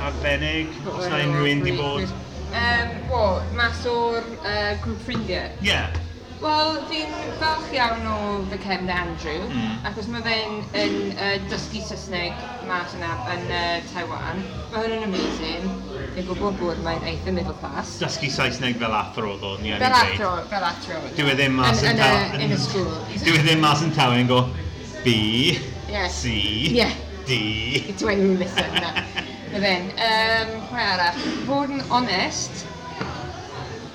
arbennig? Os na unrhyw un di bod? Um, wo, mas o'r uh, grŵp ffrindiau? Ie. Yeah. Wel, fi'n falch iawn o fy cefn Andrew, mm. achos mae fe'n yn, uh, dysgu Saesneg mas yna yn uh, Taiwan. Mae hwn yn amazing. Dwi'n gwybod bod mae'n eitha middle class. Dysgu Saesneg fel athro oedd o'n iawn. Fel athro, fel athro. Dwi e ddim mas yn taw... Yn y school. Dwi e ddim mas yn taw yn go B, yeah. C, yeah. D. Dwi'n listen na. Then, um, pwy arall? Fod yn onest,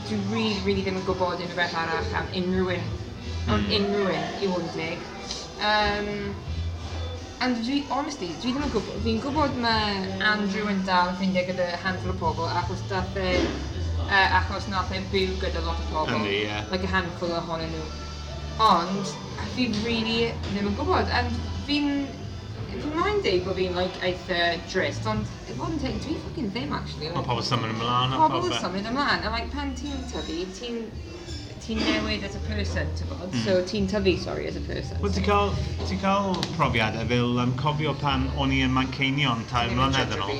dwi really, really ddim yn gwybod unrhyw beth arall am unrhyw un. Mm. unrhyw un i fod yn deg. Um, A dwi, honestly, dwi ddim yn gwybod, fi'n gwybod mae Andrew yn dal yn ffeindio gyda handful o pobl achos dath e, uh, achos nath e byw gyda lot o pobl. Andy, yeah. Like a handful ohonyn nhw. Ond, fi really ddim yn gwybod, and fi'n, fi'n moyn deud bod fi'n like, eitha drist, ond fod yn take, dwi ffucking ddim actually. Like, Mae pobl symud ymlaen. Pobl symud ymlaen, a like, pan ti'n tyfu, ti'n ti'n newid as a person, ti'n bod? Mm. So ti'n tyfu, sorry, as a person. Wel, ti'n cael, ti cael profiadau fel um, cofio pan o'n i yn Manceinion tair mlynedd yn ôl.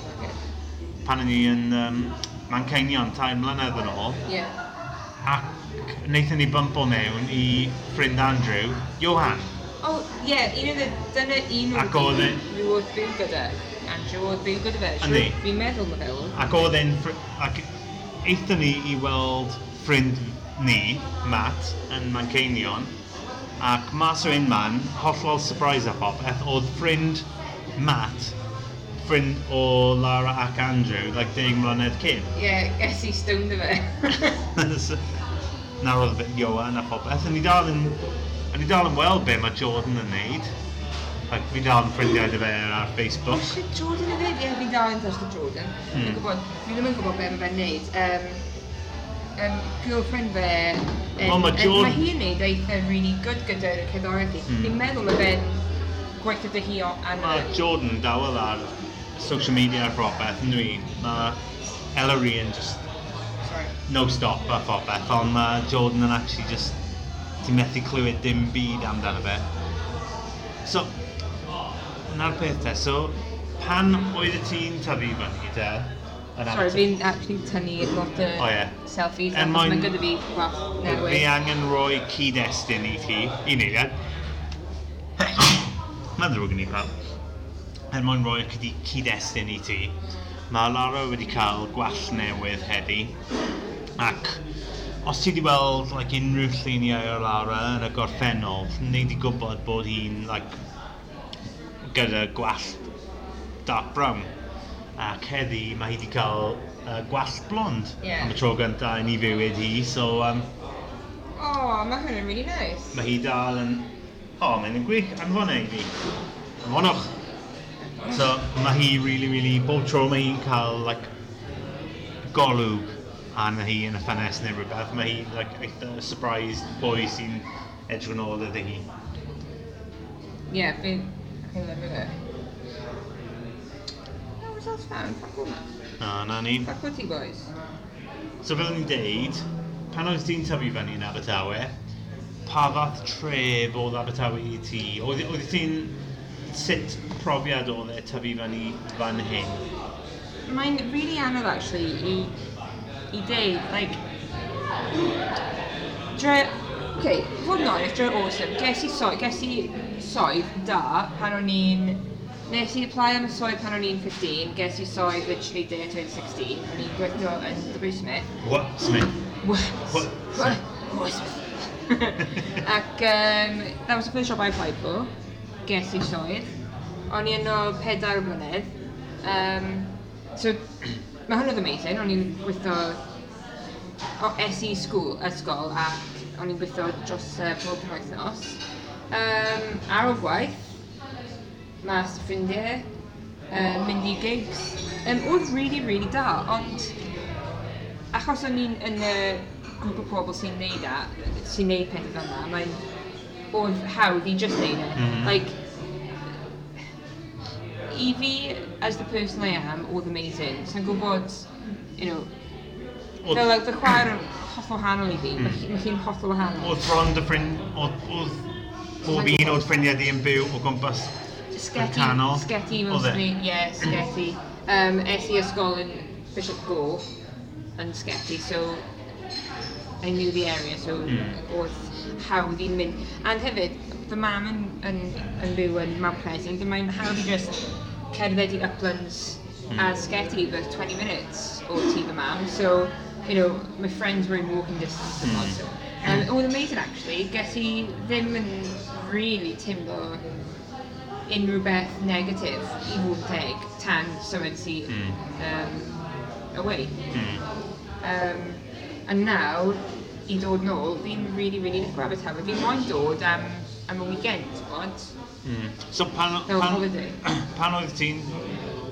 Pan o'n i yn um, Manceinion tair mlynedd yn ôl. Yeah. Ac wnaethon ni bympo mewn i ffrind Andrew, Johan. O, ie, un oedd dyna un oedd rhyw e- oedd byw gyda. Andrew oedd byw gyda fe. Yndi. Fi'n meddwl na fel. Ac oedd e'n... Ac eithon ni i weld ffrind ni, Matt, yn Manceinion, ac mas o un man, hollol surprise a pop, eth oedd ffrind Matt, ffrind o Lara ac Andrew, like deg mlynedd cyn. Ie, yeah, ges i stoned fe. [LAUGHS] Nawr oedd bit Johan a popeth, yn ni dal yn, yn, ni dal yn weld be mae Jordan yn neud. Like, fi dal yn ffrindiau dy fe ar Facebook. Mae Jordan yn neud? Ie, yeah, fi dal yn touch Jordan. Hmm. Gwybod, fi ddim yn gwybod be mae fe'n neud. Um, um, girlfriend fe oh, yn, oh, mae John... Mae hi'n neud eitha'n really good gyda'r cyddoeddi. Hmm. Ni'n meddwl y fe'n gweithio dy hi o anna. Mae Jordan dawel ar social media a phobeth, yn dwi. Mae Ellery yn just Sorry. no stop a phobeth, ond mae Jordan yn actually just ti methu clywed dim byd amdano fe. So, na'r peth te, so pan oedd y ti'n tyfu fan hynny te, Sorry, fi'n actually tynnu lot o oh, yeah. selfies, And achos mae'n gyda fi fath newydd. Fi angen rhoi [COUGHS] er cyd-destun i ti, i ni, ie. Mae'n ddrwg yn ei pam. Er mwyn rhoi cyd-destun i ti, mae Lara wedi cael gwall newydd heddi, ac os ti wedi weld like, unrhyw lluniau o Lara yn y gorffennol, ni wedi gwybod bod hi'n like, gyda gwall dark brown ac heddi mae hi wedi cael uh, gwallt blond yeah. am y tro gyntaf yn ei fywyd hi, so... Um, oh, mae hwnna'n really nice. Mae hi dal yn... O, oh, mae'n gwych anfonau i fi. Anfonwch. So, mae hi really, really... Bob tro mae hi'n cael, like, golwg a na hi yn y ffenes neu rhywbeth, mae hi, like, eitha surprised boi sy'n edrych yn ôl ydy hi. Ie, yeah, fi'n... fi'n lyfio fe. Charles Fan, ffac hwnna. O, na ni. Ffac o ti, boys. So fel ni'n deud, pan oes ti'n tyfu fyny yn Abertawe, pa fath tref oedd Abertawe i ti? Oedd, oedd ti'n... Sut profiad oedd e tyfu fyny fan hyn? Mae'n really anodd, actually, i, i deud, like... Dre... Okay, fod yn onest, dre'r awesome. Ges i, so, ges i soedd da pan o'n i'n Nes i apply am y swydd pan o'n i'n 15, ges i swydd literally day I turned 16, o'n i'n gweithio yn Dybu Smith. What Smith? What? What? What? What Smith? [LAUGHS] Ac um, that was the first job I applied for, ges i swydd. O'n i yno pedair mlynedd. Um, so, mae hwn oedd amazing, o'n i'n gweithio o SE school, ysgol, ac o'n i'n gweithio dros uh, bob penwythnos. Um, ar o gwaith, mas y ffrindiau, um, mynd i gigs. Um, oedd really, really da, ond achos o'n i'n yn y grŵp o pobl sy'n neud, a, sy'n neud pethau fel yna, mae'n oedd hawdd i just neud e. Mm -hmm. Like, i fi, as the person I am, oedd amazing. Sa'n so, gwybod, you know, Oed... fel oedd y chwaer yn hollol wahanol i fi, mm. mae hi'n hollol wahanol. Oedd bron dy ffrind, oedd bob un o'r ffrindiau di yn byw o gwmpas Sketty, canol. sketty Oedd e? mostly, yeah, sketty. Um, es i ysgol yn Bishop Go, and sketty, so I knew the area, so Mm. oedd hawdd i'n mynd. And hefyd, fy mam yn, yn, yn byw yn Mount Pleasant, and mae'n hawdd i just cerdded i Uplands Mm. a sketty for 20 minutes o ti fy mam, so, you know, my friends were in walking distance Mm. So, um, it was amazing actually, ges i ddim yn really timlo unrhyw beth negatif i fod teg tan symud sydd mm. um, away. Mm. Um, a nawr, i dod nôl, fi'n really, really licio Abertawe. Fi'n moyn dod am, am y weekend, bod? Mm. So pan, no, pan, [CLEARS THROAT] pan oedd ti'n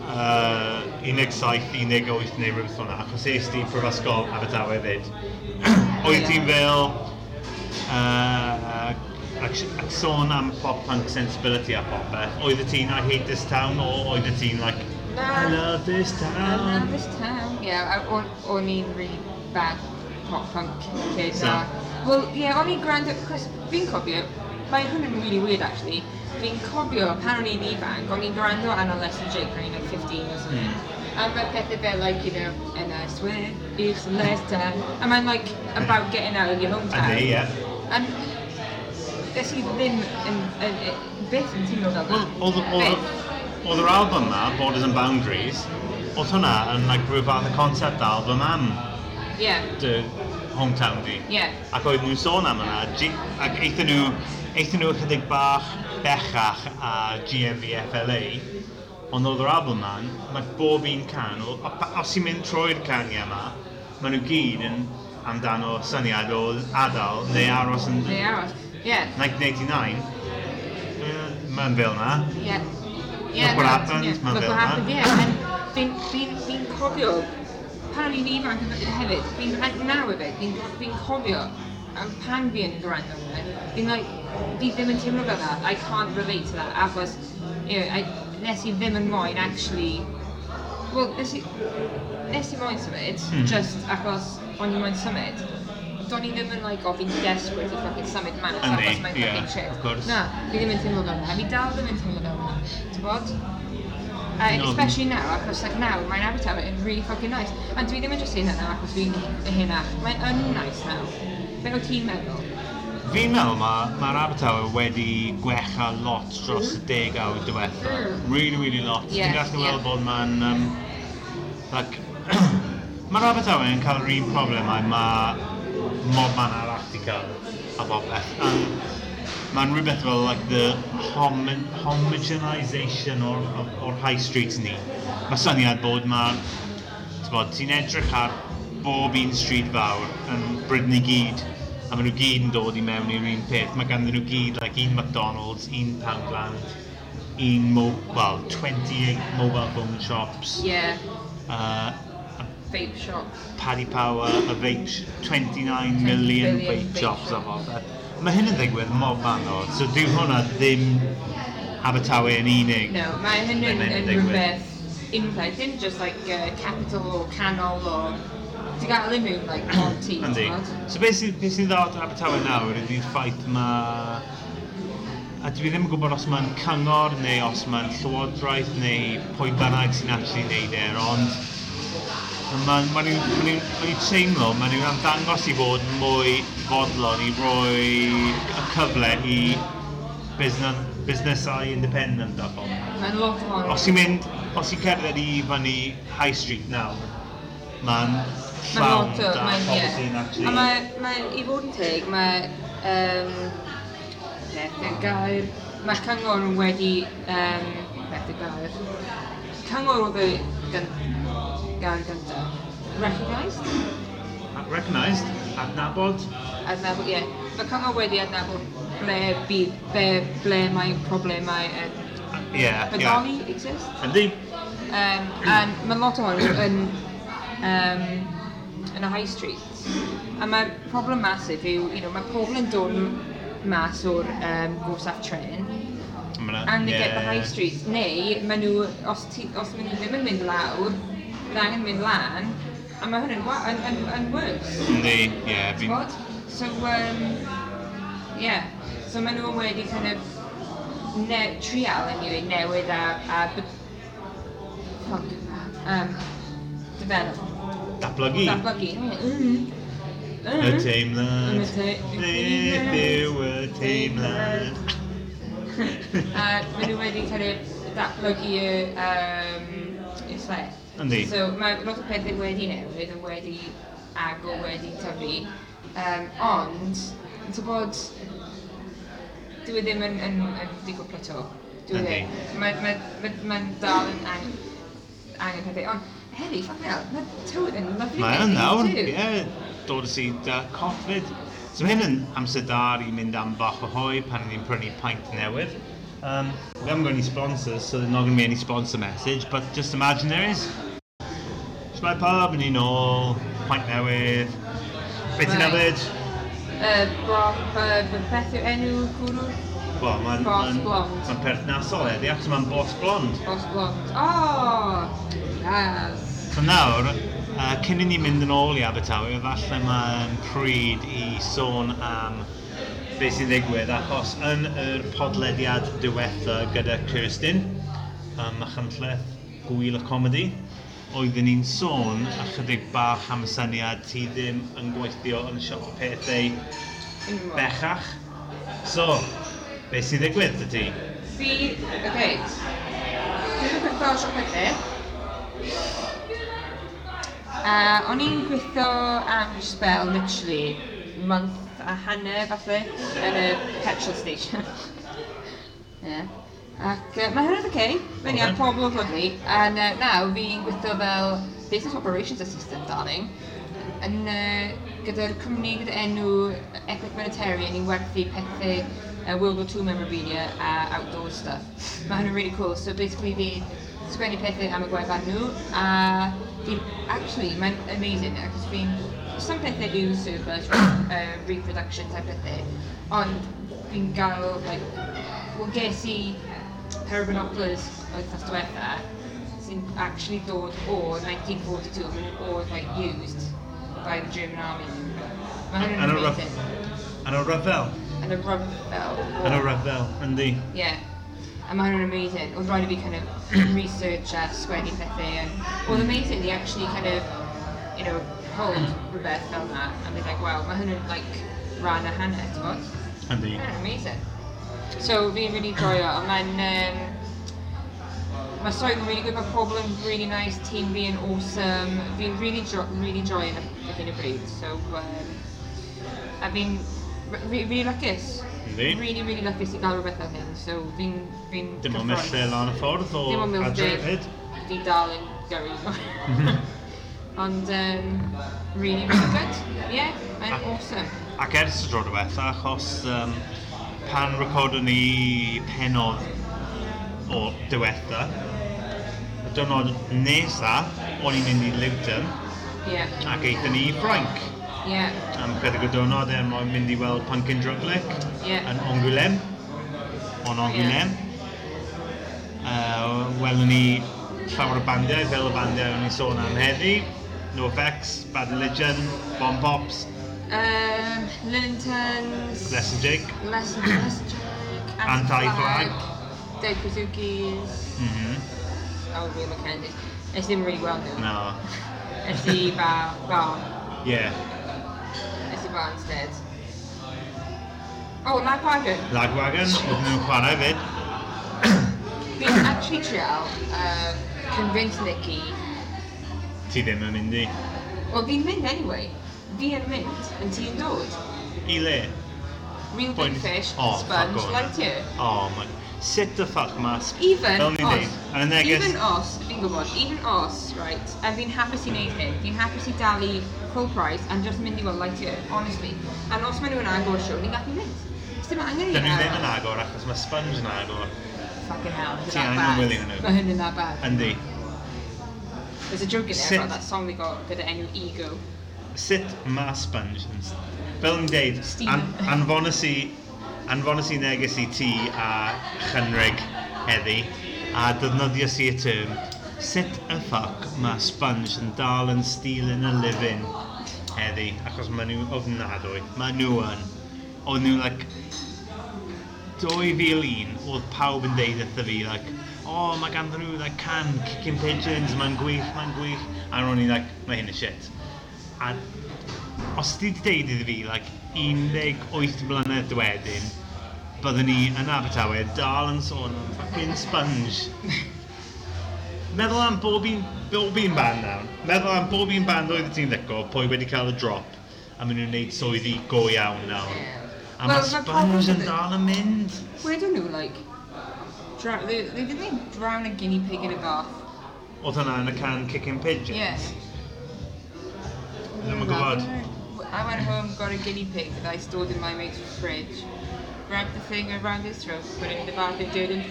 uh, 17, 18 neu rhywbeth hwnna, achos eist ti prifysgol Abertawe fyd, oedd [CLEARS THROAT] ti'n fel uh, ac, ac sôn am pop-punk sensibility a popeth, oedd y ti'n I hate this town o oedd y ti'n like na, I love this town. I love this town. Ie, yeah, o'n i'n really bad pop-punk kid. So. Wel, ie, yeah, o'n i'n gwrando, cos fi'n cofio, mae hwn yn really weird actually, fi'n cofio pan o'n i'n ifanc, o'n i'n gwrando ar Leslie Jake o'n i'n like 15 or something. Mm. And mae pethau fel, like, you know, and I swear, it's the last time. And I'm like, about getting out of your hometown. I do, yeah. And Nes i ddim yn... Beth yn teimlo fel Wel, oedd yr album na, Borders and Boundaries, oedd hwnna yn like, rhyw fath o concept album am yeah. dy hometown di. Yeah. Ac oedd nhw'n sôn am hwnna, ac eithon nhw, eithon nhw chydig bach bechach a GMVFLA, ond oedd yr album na, mae bob un can, o, os ti'n mynd trwy'r caniau yma, maen nhw gyd yn amdano syniad o adael neu aros yn... Neu aros. Yeah. 1989. Uh, mae'n fel na. Yeah. Look what happened, yeah. mae'n fel na. Happened, yeah. And fi'n fi cofio, pan o'n i'n ifanc hefyd, fi'n naw hefyd, fi'n fi cofio am pan fi yn gwrando fi'n like, fi ddim yn teimlo fel that, I can't relate to that, achos, you know, I, nes i ddim yn moyn actually well, nes i, nes i moyn symud, hmm. just achos o'n i moyn symud do'n i ddim yn like, o fi'n desperate i fucking symud mas achos mae'n yeah, fucking shit. Of course. Na, fi ddim yn teimlo fel yna. Fi dal ddim yn teimlo fel yna. Ti'n bod? Uh, no. Especially now, achos like, now mae'n Abertawe yn really fucking nice. A dwi ddim yn just un hynna achos fi'n hynach. Mae'n yn nice now. Be o ti'n meddwl? Fi'n meddwl mae'r ma, ma Abertawe wedi gwella lot dros y mhm. deg awr diwetha. Mm. Really, really lot. Yes, Ti'n gallu yeah. weld bod mae'n... Um, like, [CLEARS THROAT] mae'r Abertawe yn cael yr un problem mae mob man arall wedi cael a bobeth. Mae'n rhywbeth fel like, the hom homogenisation o'r, or high street ni. Mae syniad bod mae ti'n edrych ar bob un stryd fawr yn Bryd gyd a maen nhw gyd yn dod i mewn i'r un peth. Mae ganddyn nhw gyd, like, un McDonald's, un Poundland, un, mo well, 28 mobile phone shops. Yeah. Uh, vape shops. Paddy Power, a vape, sh 29 million, vape, vape shops a fod. Mae hyn yn ddigwydd mob man o, so dyw hwnna ddim Abertawe yn unig. No, mae hyn yn, yn rhywbeth unwaith, dim just like uh, capital o canol o Ti'n gael yn mewn, like, [COUGHS] one team. Yndi. So beth sy'n be sy ddod Abertawe nawr ydy'r ffaith mae... A dwi ddim yn gwybod os mae'n cyngor neu os mae'n llywodraeth neu pwy bynnag sy'n actually neud e, ond Mae'n ma ma ma ma teimlo, mae nhw'n ymddangos i fod mwy fodlon i roi y cyfle i busnes, busnesau independent a phobl. Mae'n lot o Os i'n mynd, os i'n cerdded i fyny High Street nawr, mae'n llawn ma da ma pobl sy'n actually... A mae, mae, i fod yn teg, mae... Um, beth yn gair... Mae'r cyngor wedi... Um, beth y gair... Cyngor oedd y gair gyntaf. Recognised? Recognised? Adnabod? Adnabod, ie. Yeah. Fy cyngor wedi adnabod ble, bydd, ble, ble mae problemau yn uh, yeah, bodoli yeah. exist. Yndi. Um, and mae lot o hwn yn, um, yn y high street. A mae problem masif yw, you know, mae pobl yn dod mas o'r um, gorsaf tren and they yeah. get the high street. Neu, maen nhw, os, ti, os maen nhw ddim yn mynd lawr, bydd angen mynd lan, a mae hwn yn, yn, yn, yn worse. Yndi, ie. Ti'n So, um, yeah. So maen nhw wedi kind of ne trial yn anyway, newid a, a um, develop. Datblygu. Datblygu. Mm. mm. Y teimlad, beth yw y teimlad. [LAUGHS] A maen nhw wedi kind of datblygu y um, slaeth. Yndi. So mae lot o pethau wedi newid a wedi agor wedi tyfu. Um, ond, ti'n bod, dwi e ddim yn, yn, yn digon plato. Dwi e ddim. Mae'n ma, ma, ma dal yn angen, angen pethau. Ond, heddi, ffac fel, mae tywyd yn lyflu. Mae yn nawr, ie. Dod y sydd uh, coffid. So mae hyn yn amser dar i mynd am bach o hoi pan ni'n prynu paint newydd. Um, we haven't got any sponsors, so there's not going to be any sponsor message, but just imagine there is. Ysbrau Pub yn un ôl, Pwaint Newydd. Beth ti'n yfed? Bloch, beth yw enw cwrw? Wel, mae'n... Bos Blond. Mae'n perthnasol eddi, ac mae'n Bos Blond. Bos Blond. O! Oh, yes. So nawr, uh, cyn i ni mynd yn ôl i Abertawe, efallai mae'n pryd i sôn am beth sy'n ddigwydd, achos yn yr podlediad diwetha gyda Kirsten, um, Machynlleth Gwyl y Comedy, oeddwn ni'n sôn ychydig bach am y syniad ti ddim yn gweithio yn siop pethau bechach. So, beth sy'n ddigwydd dy ti? Fi, oce, okay. dwi'n gweithio o siop pethau. E. A o'n i'n gweithio am spell, literally, month a hanner falle, yn y petrol station. [LAUGHS] yeah. Ac uh, mae hynny'n okay. Fe'n iawn, pobl o lyflu. And uh, nawr fi'n gweithio fel Business Operations Assistant, darling. Yn, uh, gyda'r cwmni gyda enw Epic Militarian i'n werthu pethau uh, World War II memorabilia a outdoor stuff. Mae hynny'n really cool. So basically fi sgwennu pethau am y gwefan nhw a fi'n, actually, mae'n amazing achos fi'n, some pethau yw surplus, uh, reproduction type pethau, ond fi'n gael, like, well, ges i pair of binoculars wythnos diwetha, sy'n actually dod o 1942, oedd, like, used by the German army. Mae Yn hynny'n y rough- amazing. Yn y rhyfel. Yn y rhyfel. Yn y rhyfel, yndi. Yeah. A mae hwnna'n amazing. Oedd rhaid i fi kind of research a sgwennu pethau. And oedd amazing, they actually kind of, you know, hold rhywbeth fel yna. And they're like, wow, mae like rhan a hanner, ti'n bod? Yndi. Mae'n amazing. So fi'n really joio, a mae'n... Um, mae stori yn really good, mae pobl yn really nice, tîm fi yn awesome, fi'n really, jo really joy y hyn y bryd, so... Um, a fi'n really, really luckus. Yndi. Really, really luckus i gael rhywbeth fel hyn, so fi'n... Fi Dim ond mellau lan y ffordd o adreifyd. Fi dal yn gyrru. [LAUGHS] Ond, um, really, really good. Yeah, mae'n awesome. Ac ers y dro diwetha, achos um, pan recordwn ni penodd o diwetha, y dynod nesa, o'n i'n mynd i Lewton, yeah. ac eithon ni i Ffrainc. Yeah. Am chydig o dynod er mwyn mynd i weld Punkin Druglic yeah. yn Ongwylem, o'n Ongwylem. Yeah. Uh, welwn ni llawer o bandiau, fel y bandiau o'n i'n sôn am heddi, No Effects, Bad Religion, Bomb Pops, Um, Lintons, Less and Jake. Lesson Lesson Jake, Anti-Flag. Dead Kazuki's, Mm -hmm. oh, Real Mackenzie. It's ddim really well known. No. It's the [LAUGHS] bar, bar. Yeah. It's the bar instead. Oh, Lagwagon. Lagwagon, oedden nhw'n chwarae [COUGHS] fyd. Fi'n actually trial uh, convince Nicky. Ti ddim yn mynd i. Wel, fi'n mynd anyway. fi yn mynd, yn ti yn dod. I le? Real big fish, oh, sponge, like you. Oh, man. Sit the fuck mask. Even os, even neges... os, fi'n gwybod, even os, right, a fi'n hapus i wneud hyn, fi'n hapus i dalu full price and just mynd i weld lightyear, honestly. A os maen nhw'n agor siw, ni'n gallu mynd. Dim angen i Dyn Dyn ddim yn agor achos mae sponge yn agor. Fucking hell, is it that bad? Mae hyn yn that bad. Yndi. There's a joke in there Sit. about that song we got gyda enw Ego sut mae Sponge? yn... Fel yn deud, an, anfonys i, anfonys i neges i ti a chynrig heddi, a defnyddio si y term, sut y ffoc mae Sponge yn dal yn stilyn y lifin heddi, achos maen nhw ofnadwy. Maen nhw yn. Oedd nhw, like, 2001, oedd pawb yn deud wrtho fi, like, oh, mae ganddyn nhw, like, can, kicking pigeons, mae'n gwych, mae'n gwych, a ro'n i, like, mae hyn y shit. A os ti wedi deud iddi fi, like, 18 blynedd wedyn, byddwn ni yn Abertawe dal yn sôn am fucking sponge. [LAUGHS] Meddwl am bob un, bob un band nawr. Meddwl am bob un band oedd ti'n ddeco, pwy wedi cael y drop, a maen nhw'n gwneud swyddi go iawn nawr. A well, mae sponge yn dal yn mynd. Where do nhw, like, drown, they, they, didn't drown a guinea pig in a bath. Oedd hwnna yn y can Kicking Pigeons? Yeah. Ddim yn gwybod. I went home, got a guinea pig that I stored in my mate's fridge, grabbed the thing around his throat, put it in the bath and did it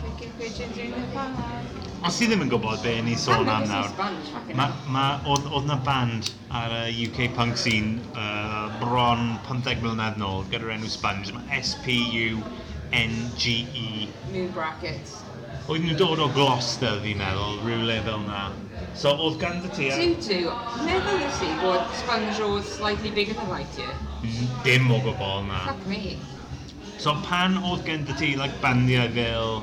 Kicking pigeons in the park. Os i ddim yn gwybod be ni sôn am nawr, ma, ma, oedd, oedd na band ar y UK punk scene uh, bron 15 mlynedd nôl gyda'r enw Sponge, mae S-P-U-N-G-E. New brackets. Oedd nhw'n dod o Gloucester, fi'n meddwl, rhywle fel na. So oedd gan dy ti... Tutu, meddwl ys bod sponge oedd slightly bigger than light year. Mm, dim o gwbl na. Fuck me. So pan oedd gen dy ti like, bandiau fel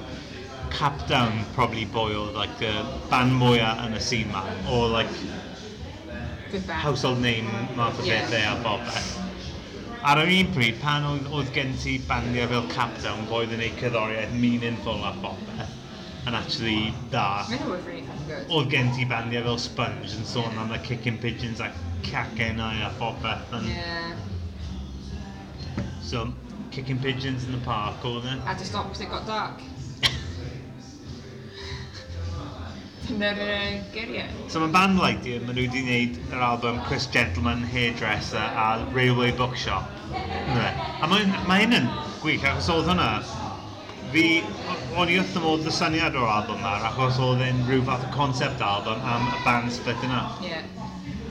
Capdown, probably boy oedd like, the band mwyaf yn y scene ma o like household name math o yeah. bethau a bobeth. Ar yr un pryd, pan oedd, oedd gen ti bandiau fel Capdown, boedd yn ei cyddoriaeth meaningful a bobeth, yn actually da. Oedd gen ti bandiau fel Sponge yn sôn am y kicking pigeons a cacennau a phopeth. And... Yeah. So, kicking pigeons in the park oedd e. I just stopped because it got dark. Dyna'r uh, geriau. So mae band like di, maen nhw wedi gwneud yr album Chris Gentleman, Hairdresser a Railway Bookshop. Yeah. A mae hyn yn gwych achos oedd hwnna fi, o'n i wrth modd y syniad o'r album ma, achos oedd e'n rhyw fath o concept album am y band split yna. Yeah.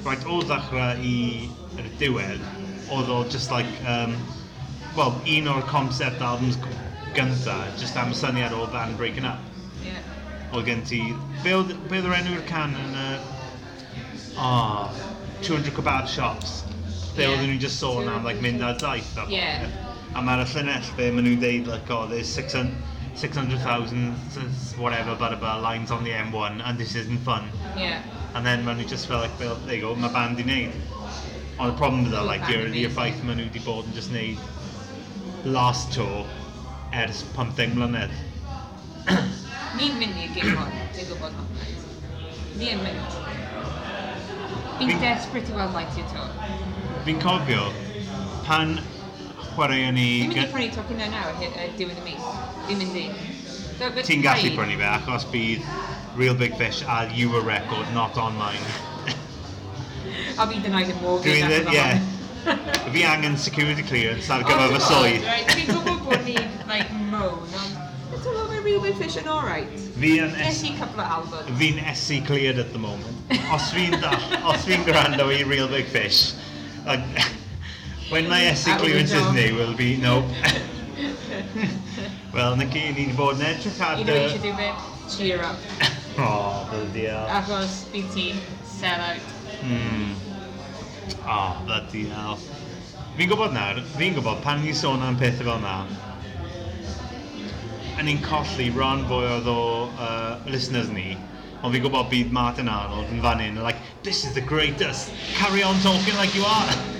Right, o ddechrau i yr diwedd, oedd o just like, um, well, un o'r concept albums gynta, just am syniad o band breaking up. Yeah. Oedd gen ti, be oedd yr enw'r can yn y, uh, oh, 200 kebab shops? be yeah. oedden nhw'n just sôn am like, mynd ar daith. Yeah a mae'r llunell be maen nhw'n deud, like, oh, there's 600, 600,000 whatever, blah, blah, lines on the M1, and this isn't fun. Yeah. And then maen nhw just fel, like, well, there you go, mae band i wneud. Ond y problem with that, like, yw'r yw ffaith maen nhw wedi bod yn just wneud last tour ers 15 mlynedd. [COUGHS] Ni'n mynd i'r gig hon, dwi'n gwybod hon. Ni yn mynd. Fi'n desperate i weld light your tour. Fi'n cofio pan chwaraeon ni... Dwi'n mynd i prynu tocyn yna nawr, diwedd y mis. Dwi'n mynd i. Ti'n gallu prynu fe, achos bydd Real Big Fish a You Euro Record not online. a fi denied y mortgage. Dwi'n, ie. Fi angen security clearance ar gyfer oh, fy swydd. Dwi'n gwybod bod ni'n, like, moan, ond Dwi'n meddwl Real Big Fish yn alright. Fi yn esu cyfle album. Fi'n esu cleared at the moment. Os fi'n dall, os fi'n gwrando i Real Big Fish, like, When my SC clearance is new, will be, no. [LAUGHS] Wel, na ki, ni wedi bod yn edrych ar... Un o'r eisiau dwi'n mynd, cheer up. [LAUGHS] oh, bloody hell. Achos bydd ti'n sell out. Mm. Oh, bloody hell. Fi'n gwybod nawr, fi'n gwybod pan ni'n sôn am pethau fel na, a ni'n colli ran fwy oedd o uh, listeners ni, ond fi'n gwybod bydd Martin Arnold yn fan hyn, like, this is the greatest, carry on talking like you are. [LAUGHS]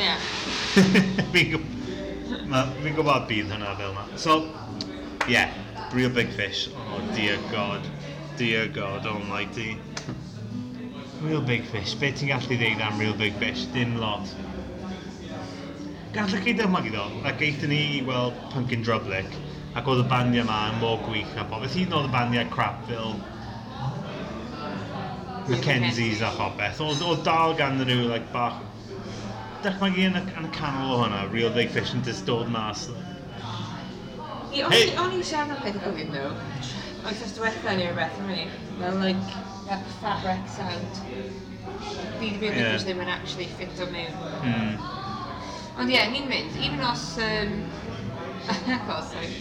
Yeah. [LAUGHS] Fi'n gwybod bydd hynna fel yna. So, yeah, real big fish. Oh, dear God. Dear God almighty. Real big fish. Be ti'n gallu ddeud am real big fish? Dim lot. Gallwch chi dyma ddo? a geithon ni i weld Punkin Drublic. ac oedd y bandiau yma yn mor gwych a popeth. Hyd yn oedd y bandiau crap fel Mackenzie's a popeth. Oedd dal gan nhw like, bach dychmygu yn y, yn y canol o hwnna, real big fish yn just dod mas. Ie, o'n i'n siarad am pethau gofyn nhw. Ond cos diwetha ni. Fel, like, that fat wreck sound. Fi di byd yeah. ddim yn actually fit o mewn. Mm. Ond ie, yeah, ni'n mynd. Even os... Um, Acos, [LAUGHS] sorry.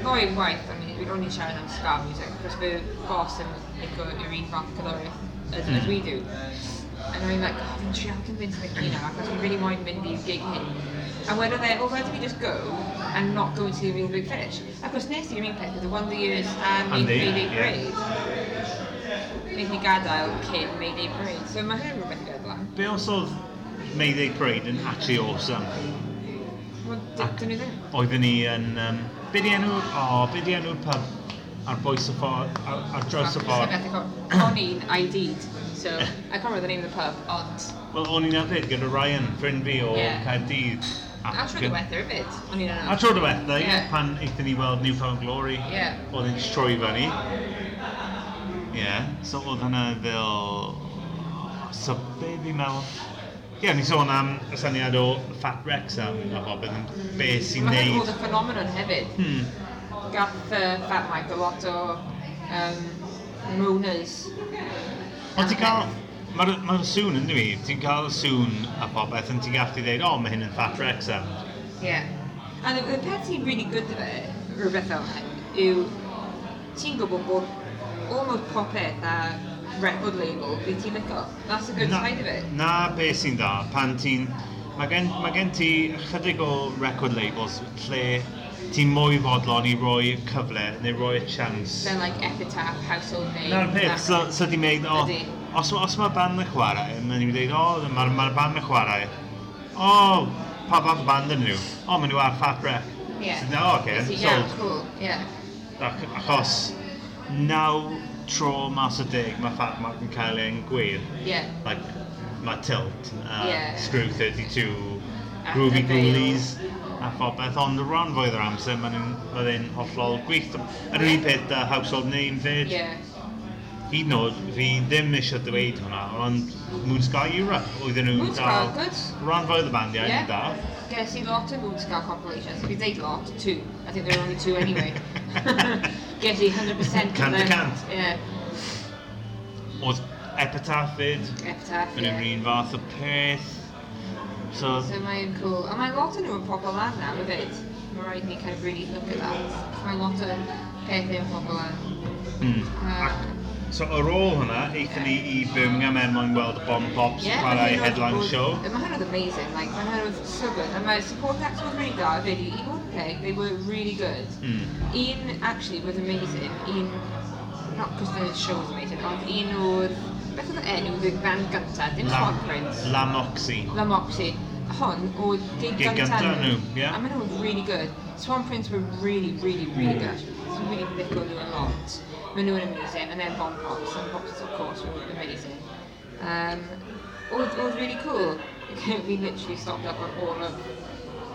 Ddoe waith, o'n i'n siarad am ska music, cos fy bos yn licio yr un fath cydoreth as, mm. as hmm. we do. And I'm like, oh, fi'n trial convince Mickey now, achos fi'n really moyn mynd i'r gig hyn. A wedyn oedd e, well, where do we just go and not go into the real big finish? Achos nes i'r un peth, the y one the years and the Mayday Parade. Wnaeth ni gadael cyn Mayday Parade, so mae hyn yn rhywbeth gyda blaen. Be os oedd Mayday Parade yn actually awesome? Wel, dyn ni ddim. Oedden ni yn... Um, be di enw... O, oh, be di enw'r pub? Ar boes y ffordd... Ar, ar draws y ffordd. O'n i'n ID'd so I can't remember the name of the pub, ond... Wel, o'n i'n arfer gyda Ryan, ffrind fi o yeah. Caerdydd. A tro diwethaf hefyd, o'n i'n anodd. A tro diwethaf, yeah. pan eithon ni weld Newfound Glory, yeah. oedd yn troi fan i. Yeah, so oedd hynna fel... So be fi'n meddwl? Ie, yeah, ni sôn am y syniad o Fat Rex a bobl yn be sy'n neud. Mae'n oedd y ffenomenon hefyd. Hmm. Gath uh, Fat Mike a lot o um, mooners Ond ti'n cael... Mae'r ma sŵn yn dwi, ti'n cael y sŵn a popeth yn ti'n gallu dweud, o, oh, mae hyn yn fat Rex am. Yeah. A y the peth sy'n really good dde, rhywbeth fel hyn, yw ti'n gwybod bod almost popeth a record label fi ti'n lico. That's a good na, side of it. Na be sy'n dda, pan ti'n... Mae gen, ma gen ti chydig o record labels lle ti'n mwy fodlon i roi cyfle neu roi y chance. They're like epitaph, household name. Na'r peth, so, so di meid, o, oh, os, os mae band yn chwarae, mae'n ni'n dweud, o, oh, mae'r ma band yn chwarae, o, oh, pa fath band yn nhw? O, oh, maen nhw ar Fat Wreck. Yeah. So, no, okay, so, yeah, cool, yeah. Ac, achos, naw tro mas o dig mae Fat Mac yn cael ein gwir. Yeah. Like, mae Tilt, uh, yeah. Screw 32, Groovy Ghoulies a phobeth, ond y rhan o'r amser maen nhw'n ma hollol gwych. Yr un peth da household name fyd. Yeah. Hyd yn oed, fi ddim eisiau dweud hwnna, ond Moon Sky Europe oedden nhw dal. Rhan fwy'r bandiau yeah. da. Ges i lot o Moon Sky compilations, fi ddeud lot, two. I think there were only two anyway. [LAUGHS] Ges i 100% Cant y cant. Yeah. Oedd Epitaph fyd. Epitaph, yeah. Yn yr un fath o peth. So, so mae'n cool. A mae lot o nhw yn pobl lan na, fe fyd. Mae'n rhaid ni kind of really look at that. Mae lot o pethau yn pobl lan. Mm. Uh, Ac, So ar ôl hwnna, eithon ni i Birmingham er mwyn gweld y Bomb Pops yeah, chwarae headline was, show. Mae hwnna'n amazing, like, mae hwnna'n stubborn. A mae'r support acts were really da, really, i fod yn peg, they were really good. Mm. Un, actually, was amazing. Un, not because the show was amazing, ond un oedd beth oedd enw ddegfan gyntaf, dim La, conference. Lamoxi. Lamoxi. Hon oedd gig gyntaf gyntaf nhw. ie. A maen nhw oedd really good. Swan Prince were really, really, really mm. good. So really thick nhw a lot. Maen nhw yn amazing, and then Bon Pops, and Pops of course were amazing. Um, oedd, oedd really cool. [LAUGHS] we literally stopped up on all of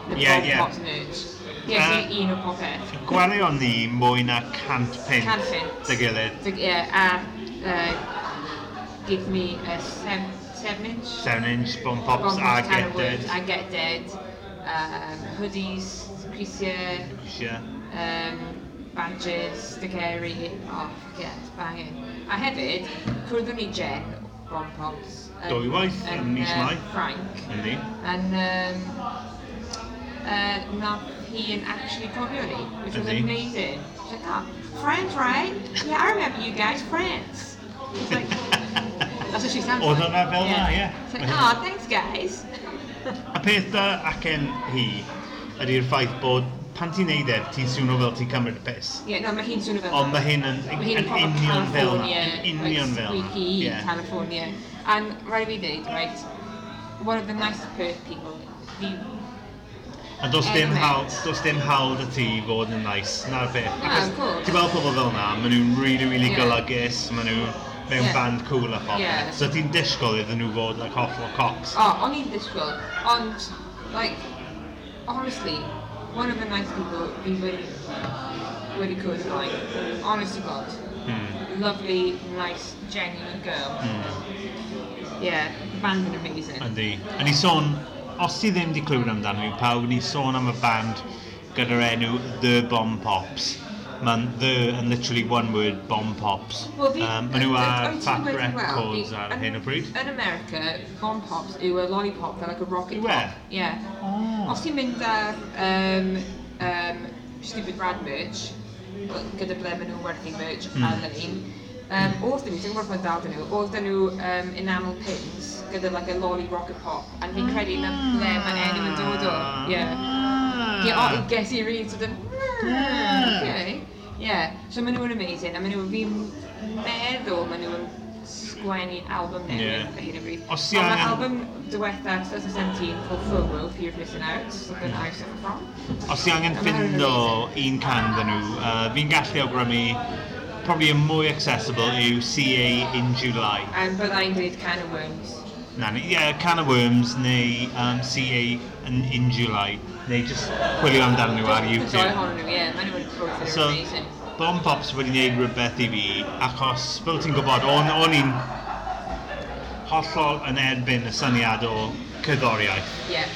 the yeah, Bon yeah. Pops merch. Ie, uh, un o popeth. Gwarion ni mwy na cant pint. Cant pint. Dy gilydd. Ie, yeah, a uh, give me a seven, seven inch. 7 inch Bomb Pops Bomb Pops Get Dead. I Get Dead. Um, hoodies, Creasia, Yeah. um, badges, Stigeri, oh it's banging. A hefyd, cwrddwn ni Jen, Bomb Pops. yn- Dwywaith yn mis Mai. Ffrainc. Yndi. And um, uh, nath hi yn actually cofio ni, which was amazing. She's like, oh, friends, right? Yeah, I remember you guys, friends. It's like, [LAUGHS] That's what she sounds Oedd hwnna fel na, ie. It's like, oh, thanks guys. A peth da acen hi ydy'r ffaith bod pan ti'n neud e, ti'n swnio fel ti'n cymryd y pus. Ie, yeah, no, mae hi'n swnio fel Ond mae hyn yn, yn, yn union fel na. Yn union fel yna. Squeaky yeah. California. And rhaid fi dweud, right, one of the nice Perth people, fi... A does dim hawl, does dim hawl dy ti fod yn nice, na'r beth. No, of course. Ti'n gweld pobl fel yna, maen nhw'n really, really yeah. golygus, maen nhw mewn yeah. band cool a phobl. Yeah. So ti'n disgwyl iddyn nhw fod like, hollol cops. O, oh, o'n i'n disgwyl. Ond, like, honestly, one of the nice people fi wedi, wedi cwrs like, honest to God. Hmm. Lovely, nice, genuine girl. Hmm. Yeah, the band yn amazing. Yndi. A ni sôn, os ti ddim wedi clywed amdano ni pawb, ni sôn am y band gyda'r enw The Bomb Pops. The yn literally one word Bomb Pops. Well, fi- um, Maen nhw ar Fat Records ar yn- hyn o bryd. Yn America, Bomb Pops yw a lollipop fel like a rocket Yw e? pop. Yeah. Oh. Os ti'n mynd ar um, um, Stupid Brad merch, gyda ble maen nhw'n werthu merch Mm. ar hyn, um, oedd nhw, dwi'n gwybod dal nhw, oedd nhw um, enamel pins gyda like a lolly rocket pop, a fi'n credu na ble mae'n enw yn dod o. Yeah. Ah. Yeah, oh, i really sort of, Yeah. okay. Yeah, so maen nhw'n amazing, a maen nhw, fi'n meddwl maen nhw'n sgwennu album newydd yeah. hyn o bryd. Os ia... Ond mae album diwetha 2017 called Full Will, Fear of Missing Out, so good I suffer from. Os i angen ffindo un can dyn nhw, uh, fi'n gallu awgrymu probably y mwy accessible yw CA in July. Um, byddai'n dweud Can of Worms. Na, yeah, Can of Worms neu um, CA in, in July neu just chwilio amdano nhw ar YouTube. Enjoy nhw, ie. Mae'n both so, amazing. Bomb Pops wedi gwneud rhywbeth i fi, achos, fel ti'n gwybod, o'n, on i'n hollol yn erbyn y syniad o cyddoriaeth. Yeah.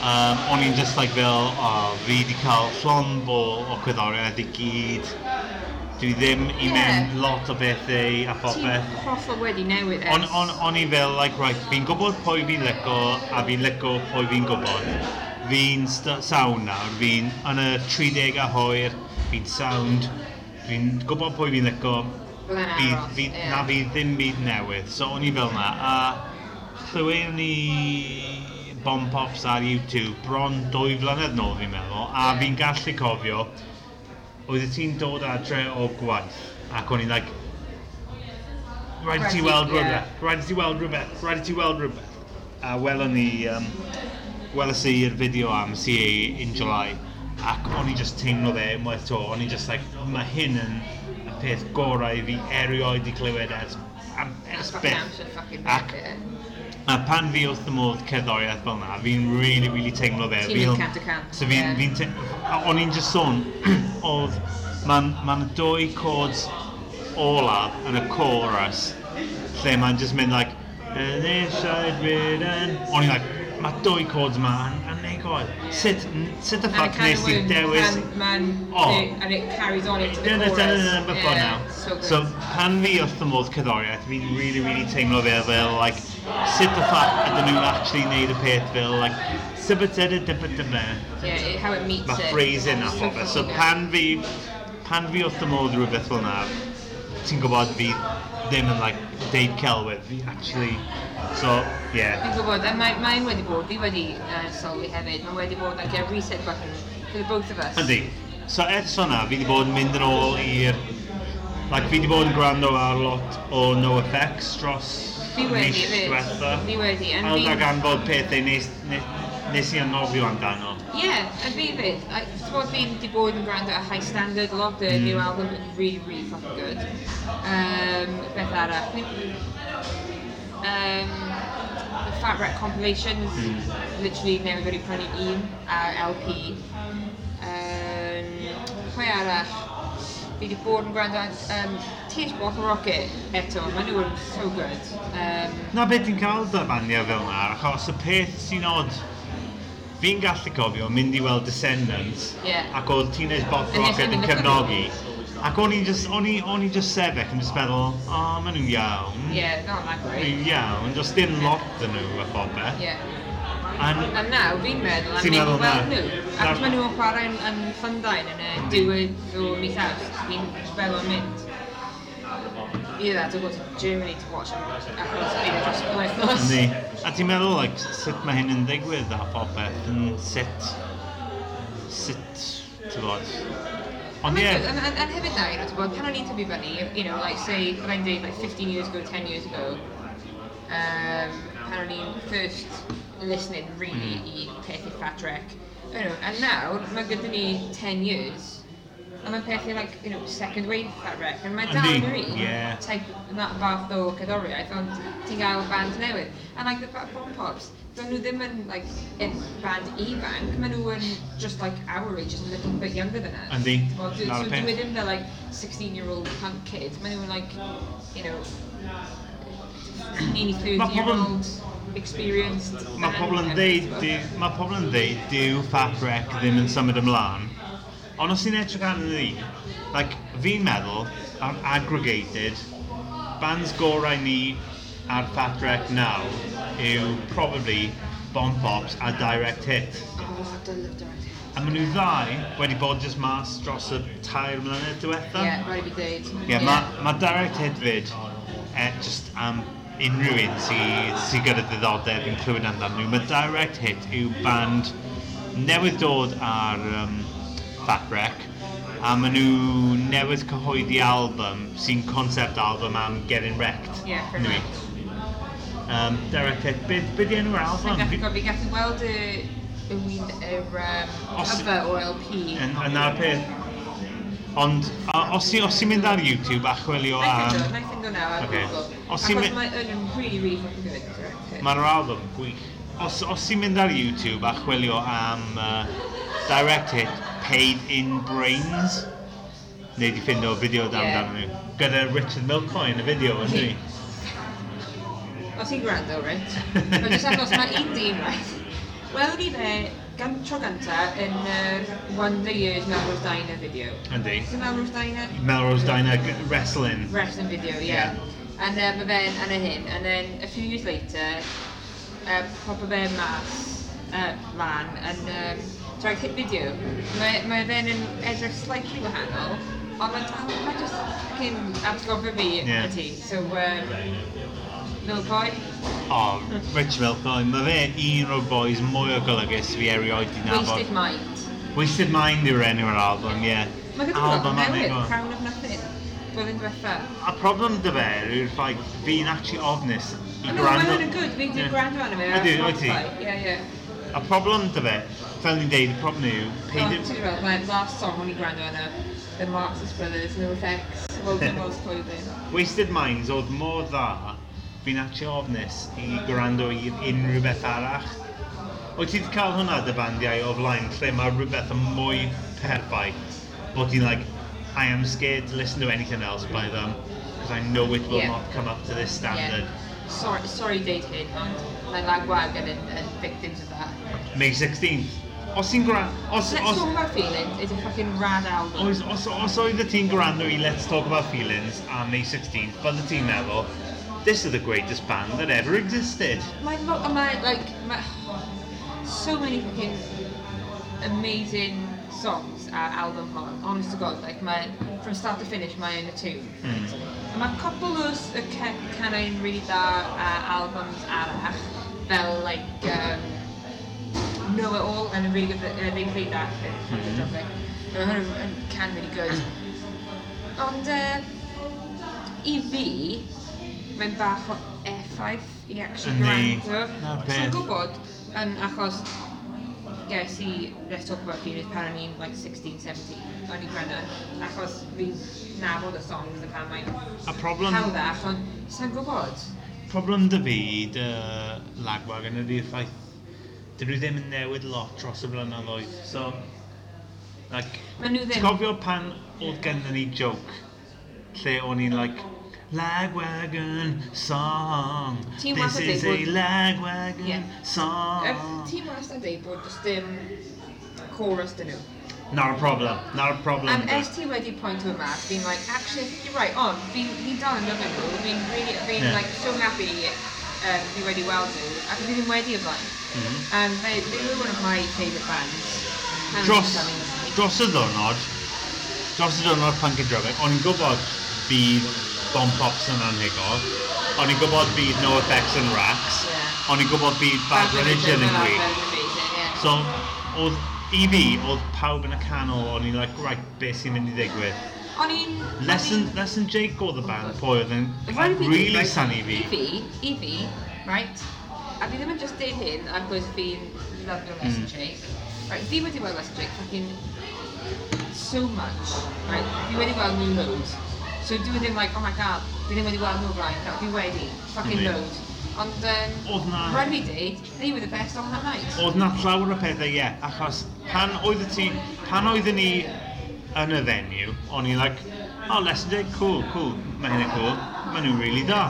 Um, o'n i'n just like fel, o, oh, fi wedi cael llon o, o cyddoriaeth i gyd, dwi ddim i yeah. mewn lot o bethau a phopeth. Ti'n hollol wedi newid es. On, on, on i fel, like, right, fi'n gwybod pwy fi'n lico a fi'n lico pwy fi'n gwybod fi'n sawn nawr, fi'n yn y 30 a hoer, fi'n sound, fi'n gwybod pwy fi'n lyco, bydd, fi, yeah. na fi ddim byd newydd. So o'n i fel na, a llywyn ni Bomb Pops ar YouTube bron dwy flynedd nôl fi'n meddwl, a yeah. fi'n gallu cofio, oedd ti'n dod adre o gwaith, ac o'n i'n like, rhaid i ti weld rhywbeth, rhaid i ti weld rhywbeth, rhaid i ti weld rhywbeth. A welon ni um, gweles i'r fideo am CA in July ac o'n i just teimlo fe unwaith to, o'n i just like, mae hyn yn y peth gorau i fi erioed i clywed ers, am, ers byth. Ac a pan fi wrth y modd cerddoriaeth fel na, fi'n really, really teimlo fe. Ti'n mynd cant y cant. So fi'n, yeah. fi'n o'n i'n just sôn, [CLEARS THROAT] oedd, mae'n ma dwy chords olaf yn y chorus, lle mae'n just mynd like, Yn eisiau bryd. O'n i'n like, mae dwy cods yma yn neud coed. Sut, sut y ffac nes i dewis... Man, oh. and it carries on into the chorus. Dyna, dyna, dyna, dyna, now. So, so pan fi wrth y modd cyddoriaeth, fi'n really, really teimlo fe fel, like, sut y ffac ydyn nhw'n actually neud y peth fel, like, sybytyd y dybydyme. Yeah, how it meets it. Mae phrasing a phobeth. So pan fi, pan fi wrth y modd rhywbeth fel na, ti'n gwybod fi ddim yn like, deud celwydd, fi actually, so. Yeah. Fi'n gwybod, a mae'n wedi bod, fi wedi uh, sylwi hefyd, mae wedi bod like a reset button for the both of us. Yndi. So ers hwnna, fi wedi bod yn mynd yn ôl i'r Like, fi wedi bod yn gwrando ar lot o No Effects dros fi wedi, mis diwetha. Fi wedi. A oedd ag anfod pethau nes, nes, nes i anofio amdano. Ie, yeah, a fi fydd. Dwi'n fi'n di bod yn gwrando ar High Standard lot o'r mm. new album yn really, really fucking good. Um, beth arall. Um, the Fat Wreck compilations, mm. literally never wedi prynu un ar LP. Um, pwy arall? Fi wedi bod yn gwrando at um, Tears Bottle Rocket eto, maen nhw yn so good. Um, Na beth ti'n cael dy bandiau fel yna, achos y peth sy'n odd fi'n gallu cofio mynd i weld Descendants yeah. ac oedd Teenage Bob Rocket yn cefnogi. Ac o'n i'n just, o'n i, o'n i just sefyll yn just meddwl, o, oh, maen nhw'n iawn. Yeah, not that great. Nhw'n iawn, just dim lot yn nhw a phobeth. Yeah. And, a naw, fi'n meddwl, a ni'n gweld nhw. Ac maen nhw'n chwarae yn, yn Llundain yn y mm. diwedd o mis awst. Fi'n fel o'n mynd either had to go to Germany to watch him achos fi dros y wythnos. Ni. A ti'n meddwl, like, sut mae hyn yn ddigwydd a popeth, yn sut, sut, ti'n bod, Ond ie. And, and, and hefyd na, you know, bod, pan o'n i'n tyfu fyny, you know, like, say, byddai'n dweud, like, 15 years ago, 10 years ago, um, pan o'n i'n first listening, really, mm. i pethau fat wreck, you know, and now, mae gyda ni 10 years a mae'n pethau like, you know, second wave that rec. And mae dal yn yr un yeah. type that fath o cerddoriaeth, ond ti'n gael band newydd. And like the Bomb Pops, dyn nhw ddim yn like, in band ifanc, maen nhw yn just like our age, just a little bit younger than us. Yndi, well, so, so dwi ddim like 16 year old punk kid, maen nhw'n like, you know, nearly 30 year old experienced. Mae pobl yn ddeud, mae pobl yn ddeud, dyw Fat Wreck ddim yn symud ymlaen. Ond os ti'n edrych arno ni, like, fi'n meddwl am aggregated, bands gorau ni ar Fat Wreck now yw probably Bomb Pops a Direct Hit. Oh, I love Direct Hit. A maen nhw ddau wedi bod jyst mas dros y tair mlynedd diwetha. Ie, yeah, rhaid i ddeud. Ie, yeah, mae ma Direct Hit fyd, eh, just am unrhyw un sydd sy gyda ddiddordeb yn clywed amdano nhw. Mae Direct Hit yw band newydd dod ar um, Fat Wreck a maen nhw newydd cyhoeddi album sy'n concept album am Getting Wrecked. Yeah, pretty much. Um, Derek, be, be di enw'r album? Fi gallu gofio, gallu gweld y wyn yr um, cover o LP. Yn ar peth. Ond a, os ti'n os mynd ar YouTube a chwilio am... Um, I can go now, I'll okay. Google. Os ti'n mae yn really, really fucking good, Derek. Mae'r album gwych. Os, os ti'n mynd ar YouTube a chwilio am uh, Direct Hit, Cave in Brains. Neu di ffind fideo dan yeah. dan nhw. Gyda Richard Milcoy yn y fideo, yn ni. Os i'n gwrando, Rich. Mae'n jyst achos mae un dîm, right? Welwn ni fe gan, tro gynta yn yr uh, One Day Years Melrose Diner video. Yndi. Is it Melrose Diner? Melrose Diner wrestling. Wrestling video, yeah. yeah. And uh, mae fe'n yn y hyn, and then a few years later, uh, proper fe mas uh, lan yn um, drag hit video, mae, mae fe'n yn edrych slightly wahanol, ond mae'n dal, mae just cyn atgoffa fi yeah. ydy. So, um, Milcoy? O, oh, Rich Milcoy, mae fe un o'r boys mwy o golygus fi erioed di nabod. Wasted Mind. Wasted Mind yw'r enw yr album, ie. Yeah. Mae gyda album newydd, Crown of Nothing. Blwyddyn diwetha. A problem dy fe yw'r ffaith fi'n actually ofnus i gwrando... hwn yn y good, fi'n gwrando arno fe ar Spotify. Ie, ie. A problem dy fe fel ni'n deud, y problem yw... Peidio... Ti'n gweld, mae'r last song o'n i gwrando yna, The Marxist Brothers, No Effects, Walter Moss Clothing. Wasted Minds oedd mor dda, fi'n atio ofnus i gwrando i unrhyw beth arall. Wyt ti wedi cael hwnna dy bandiau o flaen lle mae rhywbeth yn mwy perffaith bod ti'n like, I am scared to listen to anything else by them because I know it will yeah. not come up to this standard. Yeah. Sorry, sorry deud hyn, ond mae Lagwagon yn, yn victims of that. May 16th os ti'n gran... Os, Let's os, Talk About Feelings is a fucking rad album. Os, os, os oedd y ti'n gwrando i Let's Talk About Feelings a May 16th, fel y ti'n meddwl, this is the greatest band that ever existed. Mae, mae, like, mae, so many fucking amazing songs ar album hon, honest to god, like, mae, from start to finish, mae yn hmm. y tune. Mm. Mae cwpl o'r canau'n really dda uh, albums arach, fel, like, um, know it all and a really good, uh, they played that bit mm -hmm. Mae hwnnw yn can really good. Ond uh, i fi, mae'n bach o effaith i actually gwrando. Dwi'n gwybod, yn achos ges i Let's Talk About Fear pan o'n i'n like 16, 17 o'n i'n gwrando achos fi'n nabod y songs a pan mae'n a problem hawddach ond sa'n gwybod problem dy fi dy lagwag yn ydy'r ffaith dyn nhw ddim yn newid lot dros y blynyddoedd. So, like, Maen nhw ddim. Gofio pan oedd gennym ni joke, lle o'n i'n like, Lagwagon song. Team This is a Lagwagon yeah. song. Er, ti'n wastad yn dweud bod just dim chorus dyn nhw. Not a problem, not a problem. Um, es ti wedi pwynt o'r mas, fi'n like, actually, I think you're right, on, fi'n dal yn lyfio nhw, fi'n really, fi'n yeah. like, so happy um, fi wedi weld nhw, ac fi ddim wedi o blaen. Mm -hmm. um, they, they were one of my favourite bands. And dros, dros y ddwrnod, dros y ddwrnod pan and o'n i'n gwybod bydd bomb pops yn anhygol, o'n i'n gwybod bydd no effects yn racks, yeah. o'n i'n gwybod bydd bad, bad religion yn gwych. Yeah. So, oedd, i fi, oedd pawb yn y canol, o'n i'n like, right, beth sy'n mynd i ddigwydd? O'n i'n... Lesson, lesson Jake oedd y band pwy oedd yn really sunny fi. I fi, i fi, right, a fi ddim yn just deud hyn am gwrs fi'n lyfio Lesson mm. Jake. Right, fi wedi weld Lesson Jake fucking so much, right, fi wedi weld nhw loads. So dwi ddim like, oh my god, fi ddim wedi weld nhw blaen, no, fi wedi, fucking mm. Road. Ond, um, oedd na... Rhaid fi dweud, they were the best on that night. Oedd na llawer o pethau, ie, yeah, achos pan oedd ti, pan oedden ni yn y venue, o'n i like, oh, Leicester, cool, cool, mae hyn cool, mae nhw'n really da.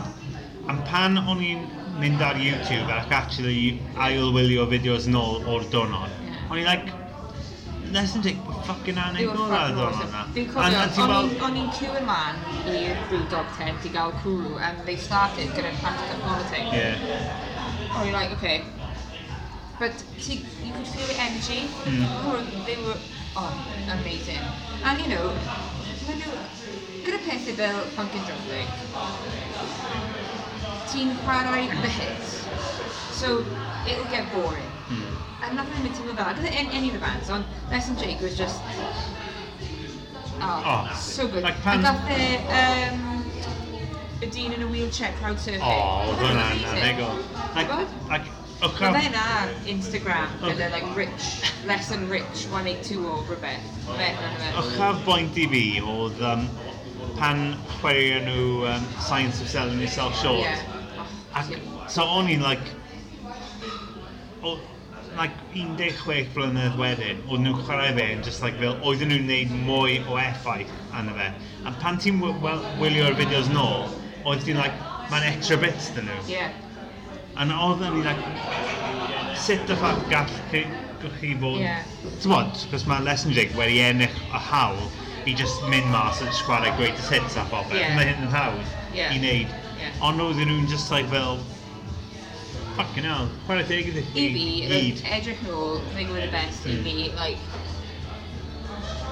Am pan o'n i'n mynd ar YouTube ac actually ail-wylio fideos yn ôl o'r donod, o'n i like, Leicester Dick, but fucking anegol ar ddod o'na. Dwi'n cofio, o'n i'n cyw yn man i'r Brewdog tent i gael cwrw, and they started gyda'r practical politics. Yeah. O'n i'n like, okay. But see, you could feel the energy. Mm. They were oh, amazing. And you know, maen nhw, gyda pethau fel punk and drumming, ti'n chwarae the hits, so it'll get boring. Mm. And nothing in teimlo fel, gyda any of the bands, ond Lesson Jake was just, oh, oh so good. Like pan... And gath e, um, y dyn yn y wheelchair crowd surfing. Oh, oedd hwnna'n amazing. Ac, ac Okay. Mae fe'n ar Instagram gyda okay. like rich, lesson rich 182 o rhywbeth. Ychaf bwynt i fi oedd um, pan chwarae nhw um, Science of Selling Yourself Short. Yeah. Oh, Ac, so o'n i'n like, o, like 16 blynedd wedyn, oedd nhw'n chwarae fe yn just like fel, oedden nhw'n neud mwy o effaith yna fe. A pan ti'n wylio'r fideos nôl, oedd ti'n like, mae'n extra bits dyn nhw. Yeah. And oedden ni, like, sut y ffaith gall chi, chi fod... Yeah. Ti'n cos mae lesson jig wedi ennill y hawl i just mynd mas yn sgwarau greatest hits a bobl. Yeah. Mae hyn yn hawdd yeah. i wneud. Yeah. Ond oedden nhw'n just like fel, fucking hell, chwarae teg iddi. I fi, like, edrych nôl, think were the best mm. i fi, like,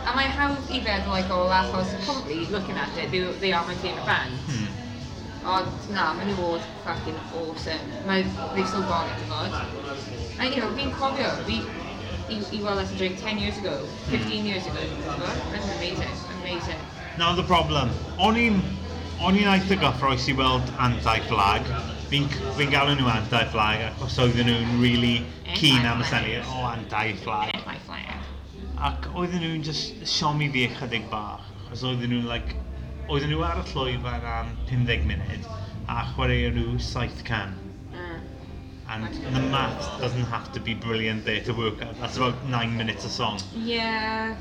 a mae hawdd i feddwl like, oh, achos, probably, looking at it, they, they are my favourite band. Hmm. Ond na, maen nhw oedd fucking awesome. Mae they've still gone at the mod. And you know, fi'n cofio, fi i, i weld as a drink 10 years ago, 15 years ago, that's amazing, amazing. Now the problem, o'n i'n O'n i'n eitha gyffroes i weld anti-flag. Fi'n fi galw nhw anti-flag achos oedden nhw'n really keen am y syniad o anti-flag. Anti-flag. Ac oedden nhw'n just siomi fi ychydig bach. Achos oedden nhw'n like, oedden nhw ar y llwyfan am 15 munud a chwarae nhw 700. Mm. Ah. And the math doesn't have to be brilliant there to work out. That's about nine minutes a song. Yeah.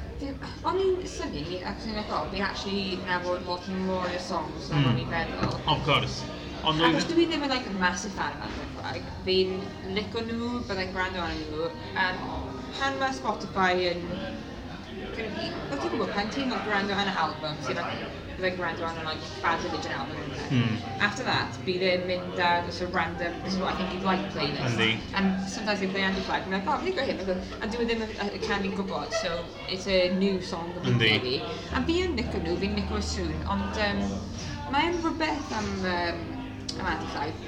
O'n i'n syni, ac yn eithaf, fi actually nabod lot more o songs na mm. o'n i'n hmm. feddwl. Of course. Ond Ac os dwi ddim yn like, massive fan o'r Cymraeg, fi'n licio nhw, byddai'n gwrando ar nhw, um, pan mae Spotify yn... Wyt ti'n gwybod, pan ti'n gwrando ar y album, sy'n byddai'n gwrando arno like bad religion album yn mm. After that, bydd e'n mynd ar just a random, this is what I think you'd like playlist. Andy. And sometimes they play Andy Flag, and I'm like, oh, really great. and dwi e ddim yn can i'n gwybod, so it's a new song of the baby. A fi yn nico nhw, fi'n nico soon, ond um, mae'n rhywbeth am, um, am Andy Flag.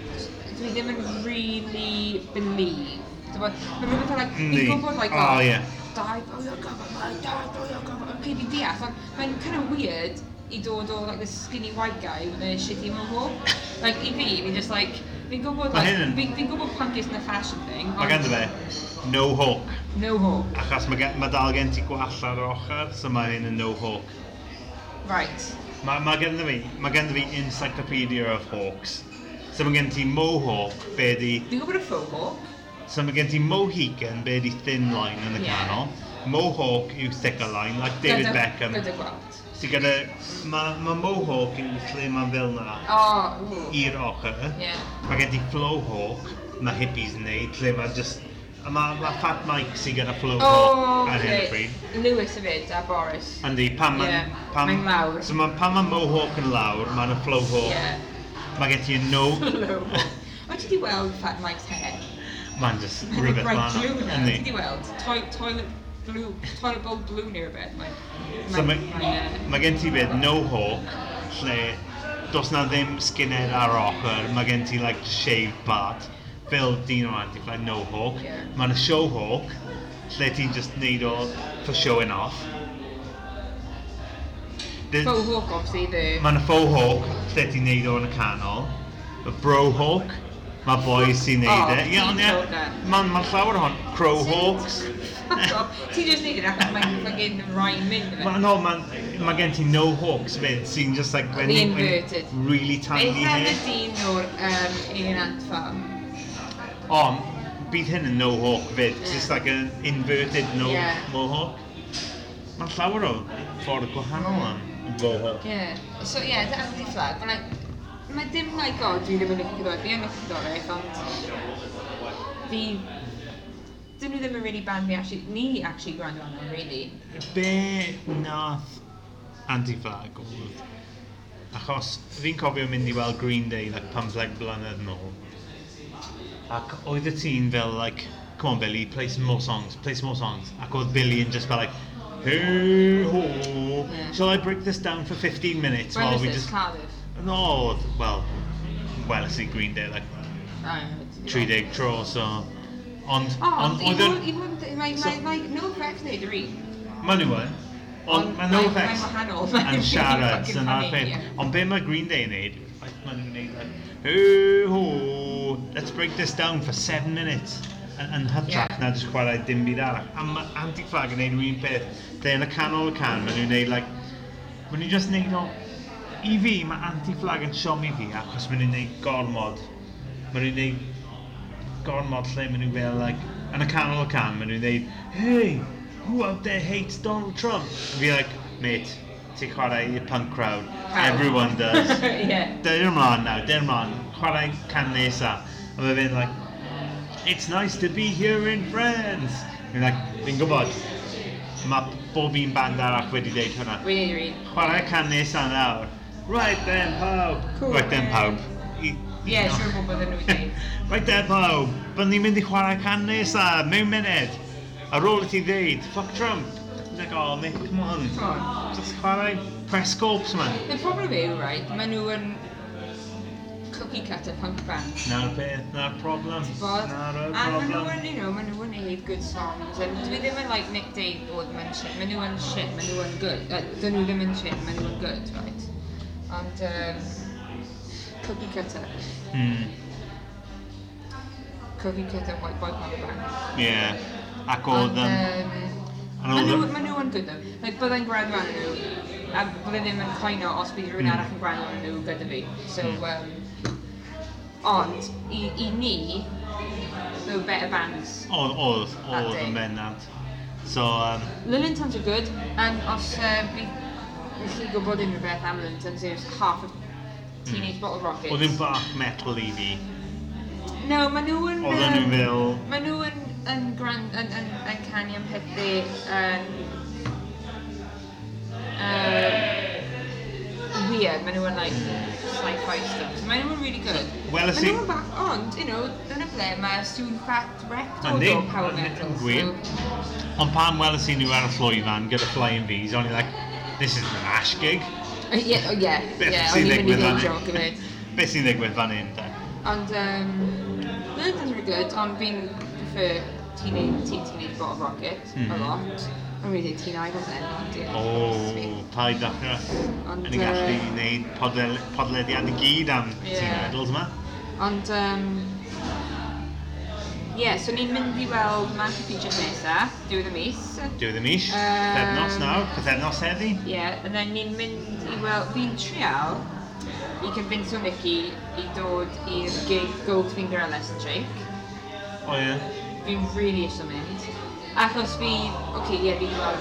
Dwi ddim yn really believe. Mae'n rhywbeth like, fi'n gwybod like, oh, oh yeah. dau bwy o gofod, dau bwy o gofod, yn pyd i deall. Mae'n kind of weird, i dod o like, this skinny white guy with a shitty mohawk. like, i fi, fi'n just like, fi'n gwybod, like, fi'n fi, fi gwybod punkis yn y fashion thing. Mae gen fe, no hawk. No hawk. Achos mae ma dal gen ti gwall ar yr ochr, so mae hyn yn no hawk. Right. Mae ma gen fi, mae gen fi encyclopedia of hawks. So mae gen ti mohawk, be di... Fi'n gwybod y faux hawk. So mae gen ti mohican, be di thin line yn y yeah. canol. Mohawk yw thicker line, like David Beckham. Gyda gwab. Ti gyda... Mae ma Mohawk yn lle mae'n fel na. O, oh, I'r ochr. Yeah. Mae gen ti Flowhawk, mae hippies yn neud, lle mae just... A mae ma Fat Mike sy'n gyda Flowhawk oh, ar hyn o bryd. Lewis hefyd, a Boris. Yndi, pan mae'n... Yeah. Pan, mae'n lawr. So ma, pan mae Mohawk yn lawr, mae'n y Flowhawk. Yeah. Mae gen ti no... [LAUGHS] o, ti di weld Fat Mike's hair? Mae'n just rhywbeth ma'n... Mae'n rhaid glw na, ti di weld? Toilet blue, ton o bog blue neu rhywbeth. Mae'n... So mae ma, uh, ma gen ti beth no-hawk, lle dos na ddim skinhead ar ochr, mae gen ti like shaved part, fel dyn o'r anti, like no-hawk. Yeah. Mae'n show-hawk, lle ti'n just neud o for showing off. The, Faux-hawk, obviously, the... Mae'n faux-hawk, lle ti'n neud o yn y canol. Y bro-hawk, mae boys sy'n [LAUGHS] neud oh, e. Ie, ond ie, mae'n llawer hon. Crow-hawks, so, ti just needed achos mae'n fucking rhyme mynd. Ma, no, mae'n ma gen ti no hawks fynd sy'n just like... When, the inverted. When really tiny hair. Beth yn y dyn o'r um, un ant farm? O, bydd hyn yn no hawk fyd, yeah. just like an inverted no, yeah. no hawk. Mae llawer o ffordd gwahanol am no. Yeah. So yeah, the anti-flag, mae like, ma dim like, o, dwi ddim yn licio dod, fi yn licio dod, ond fi Dyn nhw ddim yn really band fi actually... Ni actually gwrando arno, really. Be nath anti-flag oedd? Achos fi'n cofio mynd i weld Green Day like pamphlet blynedd yn ôl. Ac oedd y tîn fel like, come on Billy, play some more songs, play some more songs. Ac oedd Billy yn just fel like, hey ho, Yeah. shall I break this down for 15 minutes When while we this? just... Cardiff? No, well, well, I see Green Day like Oh, tri deg tro, so... Ond... O, ond i fod, i fod, mae, mae, mae no effect neud yr un. Ma nhw yn. Ond mae no effects [LAUGHS] yn siarad yn ar peth. Ond be mae Green Day yn neud, mae nhw'n neud like, ho, let's break this down for seven minutes yn hytrach yeah. na jyst chwarae dim byd arall. A mae anti-flag yn neud un peth, de yn y canol y can, maen nhw'n neud, like, maen nhw'n just neud o, i fi, mae anti-flag yn siomi fi, achos maen nhw'n neud gormod, maen nhw'n neud gormod lle maen nhw fel, like, yn y canol y cam, maen nhw'n dweud, hey, who out there hates Donald Trump? And be like, mate, ti'n chwarae i'r punk crowd. Everyone does. [LAUGHS] yeah. Dyna'r ymlaen nawr, dyna'r ymlaen. Chwarae can nesa. A mae fe'n like, it's nice to be here in friends. Fi'n like, fi'n gwybod, mae bob un band arall wedi dweud hwnna. Chwarae can nesa nawr. Right then, pawb. Cool. Right then, pawb. Ie, siwr bod bydden nhw wedi. Right there, [LAUGHS] pawb. Byddwn ni'n mynd i chwarae can nesa, mewn munud. Ar ôl i ti ddeud, fuck Trump. Like, oh, Nick, come on. Come on. Just chwarae press corps, man. The problem yw, right, maen nhw yn cookie cutter punk band. Na'r peth, na'r problem. Bod. Na'r problem. A maen nhw yn, you know, maen nhw yn neud good songs. And dwi ddim yn like Nick Dave bod maen shit. Maen nhw yn shit, maen nhw yn good. Uh, dyn nhw ddim yn shit, maen nhw yn good, right? Ond, um, cookie cutter. Hmm. Cookie cutter white bike on the back. Yeah. Ac oedd... Um, um, Mae nhw, ma nhw yn good though. Like, byddai'n gwrando arnyn nhw, a byddai ddim yn coino os bydd rhywun mm. arall yn gwrando arnyn nhw gyda fi. So, hmm. um, ond, i, i ni, they were better bands. Oedd, oedd, oedd yn bennant. So, um, Lillingtons are good, and os um, uh, bydd chi gwybod unrhyw beth am Lillingtons, there's half of Teenage mm. Bottle Rockets. Oedd yn bach metal i fi. No, maen nhw yn... Oedden nhw'n fel... Maen nhw yn, yn, grand, yn, yn, yn canu am pethau... Um, uh, weird, maen nhw yn like sci-fi stuff. So maen nhw'n really good. Well, maen nhw'n bach ond, you know, dyna ble mae Soon Fat Wrecked o do power metal. Gwyn. So. Ond pan weles i nhw ar y llwyfan gyda Flying Bees, o'n i like, this is an ash gig. Ie, yeah, Beth sy'n ddigwydd fan hyn? Beth sy'n ddigwydd fan hyn, da? Ond, um, mae'n that's really good, ond fi'n prefer teenage, teen teenage bottle rocket mm. a hmm. lot. Mae'n rhaid i ti'n agos yn ond ie. O, paid dechrau. Yn gallu gwneud podlediad i gyd am yeah. teen idols yma. Ond, um, Ie, yeah, so ni'n mynd i weld Mark y nesa, diwedd y mis. Diwedd y mis, um, pethefnos nawr, pethefnos heddi. Ie, yeah, and then ni'n mynd i weld, fi'n trial i convincio Nicky i dod i'r gig Goldfinger a Lesson Jake. O oh, ie. Yeah. Fi'n really eisiau mynd. Achos fi, oce, okay, ie, yeah, fi wedi weld,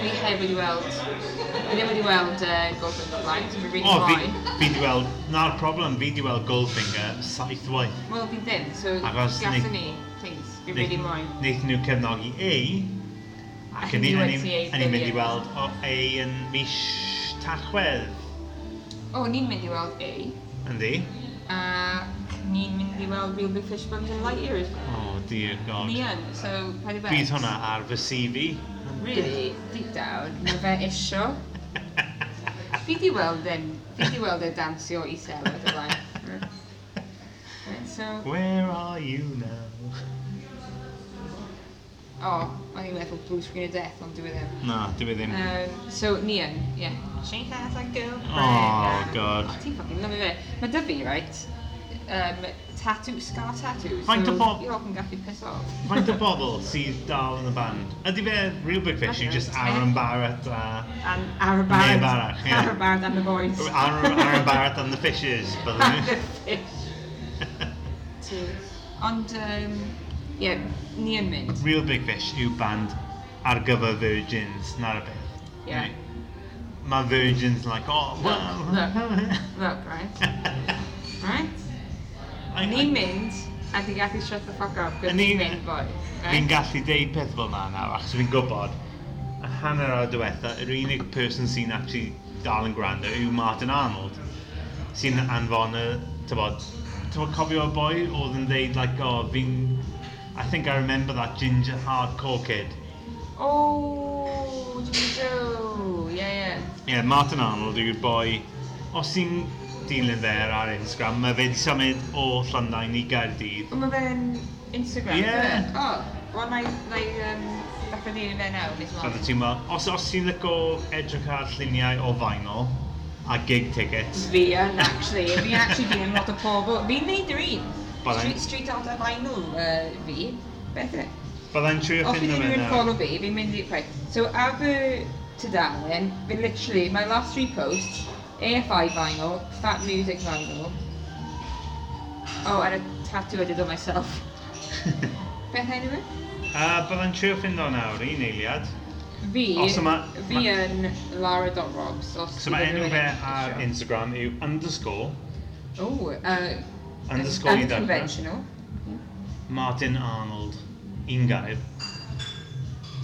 fi heb wedi weld, fi ddim wedi weld e, uh, Goldfinger blaen, so fi'n rili oh, mlaen. Fi, fi wedi weld, na'r problem, fi wedi weld Goldfinger saith waith. Wel, fi ddim, so gathon ni, please, fi'n rili moyn. Naethon nhw cefnogi A, ac yn un ni'n mynd i weld o A yn mis tachwedd. O, ni'n mynd i weld A. Yndi. A uh, ni'n mynd i weld Real Big Fish Buns and light years. Oh, dear God. Ni yn, so paid i bet. Bydd hwnna ar fy CV. Really, deep down, mae fe isio. [LAUGHS] fi di weld yn, fi di weld yn dansio i sel o'r blaen. So, Where are you now? oh, o'n i'n meddwl Blue Screen of Death, ond dwi e ddim. Na, dwi e ddim. Um, so, Nian, ie. Yeah. She has a girlfriend. Oh, God. Oh, ti'n fucking lyfio fe. Mae dy fi, right, um, tattoo, scar tattoos. Faint o bob- You're often gallu piss off. Faint o [LAUGHS] bobl sydd dal yn y band? Ydy fe real big fish yw just Aaron Barrett a... And Aaron Barrett. Neb arall, ie. Aaron Barrett and the boys. Aaron, Aaron Barrett and the Fishes, [LAUGHS] byddwn And the ni. fish. Too. Ond, um, yeah, ni yn mynd. Real Big Fish yw band ar gyfer virgins, na'r beth. Yeah. Right? Mae virgins like, oh, Look, well. look. Look, [LAUGHS] right? Right? Ni'n mynd, a di gallu shut the fuck up, gwrs ni'n mynd boi. Fi'n gallu deud peth fel na nawr, achos fi'n gwybod, a hanner o'r diwetha, yr unig person sy'n actually dal yn gwrando yw Martin Arnold, sy'n anfon y, tybod, tybod cofio y boi oedd yn deud, like, oh, fi'n, I think I remember that ginger hardcore kid. Oh, Ginger, yeah, yeah. Yeah, Martin Arnold yw'r boi, os ti'n dilyn fe ar Instagram, mae fe wedi symud o Llundain i Gaerdydd. Ond mae fe'n Instagram, Ie. Yeah. O, wel, na i, na i um, ddechrau dilyn fe nawr, nes So, mlaen. ti'n meddwl, os, os ti'n lygo edrych ar lluniau o vinyl a gig tickets, Fi yn, actually. Fi actually fi yn lot o pobl. Fi'n neud yr un. Byddai'n- Street, street out of vinyl, uh, fi. Beth e? byddai'n trio Os fydd ffindo fe rhywun yn nawr. ffolo fi, fi'n mynd i... Right. So, ar fy tudalen, fi literally, my last three posts, AFI vinyl, Fat Music vinyl. Oh, and a tattoo I did on myself. [LAUGHS] Beth enw e? i? Uh, Byddai'n trio ffind o nawr, un eiliad. Fi, ma, fi ma, yn Lara Dot So mae enw fe ar Instagram yw underscore. Oh, uh, underscore un Unconventional. Martin Arnold, un gair.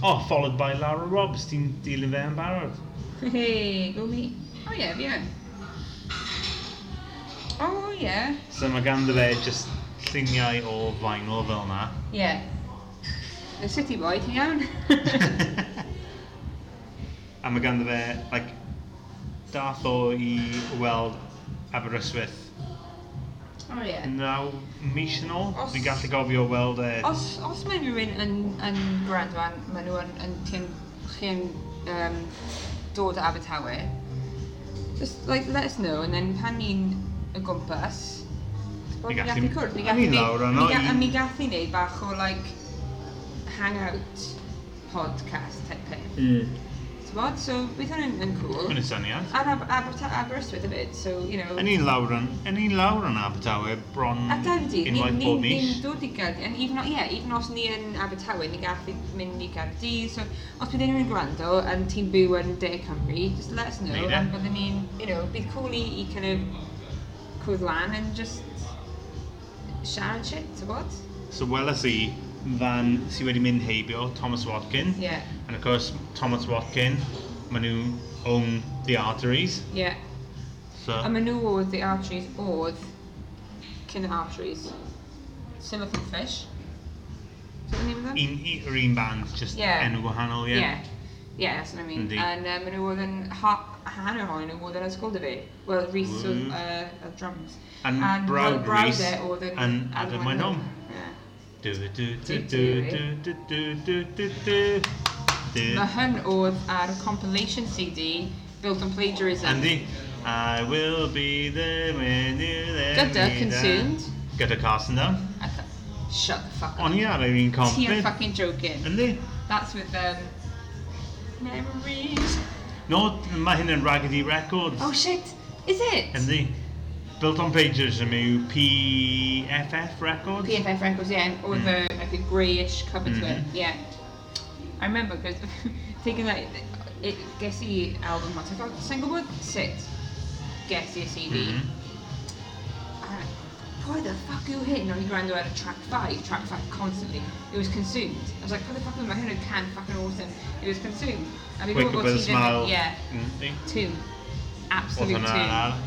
Oh, followed by Lara Robs, ti'n dilyn fe yn barod. Hey, go me. Oh yeah, fi yn. yeah. Oh, ie. So mae ganddo fe just lluniau o vinyl fel na. Yeah. Y City Boy, ti'n iawn? [LAUGHS] a mae ganddo fe, like, dath o i weld Aberystwyth Oh, yeah. naw mis yn ôl. Fi'n gallu gofio weld e... Os, os mae rhywun yn, yn Brandwan, maen nhw yn, yn, yn, chi yn um, dod o Abertawe, just like, let us know, and then pan ni'n y gwmpas, Ni gallu cwrdd, ni gallu lawr yno. A mi gallu neud bach o like hangout podcast type peth. Mm. Tywod? So, bydd hwn yn cool. Yn y syniad. A'r ab ab Aberystwyth hefyd, so, you know... Yn un lawr yn, yn un lawr yn Abertawe, bron unwaith bob mis. Ni'n dod i Gaerdydd, and even, yeah, even os ni yn Abertawe, ni'n gallu mynd i Gaerdydd, so, os bydd unrhyw'n gwrando, yn ti'n byw yn De Cymru, just let us know, Neida. and e. byddwn ni'n, you know, bydd cool i, i kind of cwrdd lan, and just siarad shit, tywod? So, weles i fan sydd wedi mynd heibio, Thomas Watkins. Yeah. And of course, Thomas Watkin, maen nhw own the arteries. Yeah. So. A maen nhw oedd the arteries oedd cyn arteries. Timothy Fish. Is that the name Un, yr un band, just yeah. enw gwahanol, yeah. Yeah, yeah that's what I mean. Indeed. And um, maen nhw oedd yn hanner ohonyn nhw oedd yn ysgol dy fi. Wel, Rhys oedd uh, y drums. And, and Browd Rhys yn Adam Wynom. Yeah. Do do do do do do do do do. Do, do, do. Do. Mae ar compilation CD Built on Plagiarism. Andy, I will be there when you let Gyda me Consumed. down. Gyda Carson down. I thought, Shut the fuck up. O'n i ar yr un You're fucking joking. Yndi? That's with um, memories. No, mae hyn yn Raggedy Records. Oh shit! Is it? Yndi. Built on Pages yw PFF Records. PFF Records, yeah, or Mm. the like a greyish cover to it, Mhm. yeah. I remember because [LAUGHS] thinking that it, Getty album what's it called? Single book six. Getty CD. Mm-hmm. Why the fuck are you hitting on your out of track five? Track five constantly. It was consumed. I was like, why the fuck am I hitting can fucking awesome. It was consumed. And we Wake up a smile. Yeah. Mm-hmm. Two. Absolutely two.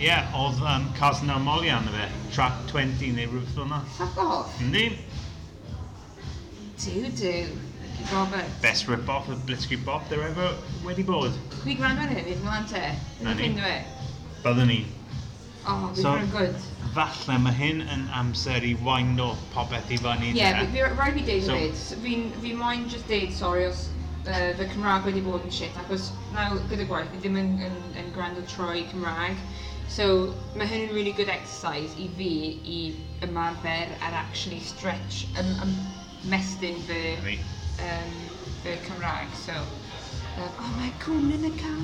Yeah, um, of um, Casna Molly arno fe, track 20 neu rhywbeth fel yna. Fuck off. Yndi. Do do. Robert. Best rip-off of Blitzkrieg Bop there ever wedi bod. Fi gwrando ar hyn, i'n mlaen te. Na ni. Byddwn ni. Oh, so, good. Falle mae hyn yn amser i wind waino popeth i fyny. Ie, yeah, rhaid fi deud so, dweud. Fi moyn just deud, sorry, os uh, fy Cymraeg wedi bod yn shit, achos nawr gyda gwaith, fi ddim yn, yn, yn gwrando troi Cymraeg. So, mae hyn yn really good exercise i fi i ymarfer ar actually stretch, ym, ym, mestyn fy um, the Cymraeg. So, um, oh mae cwn yn y can.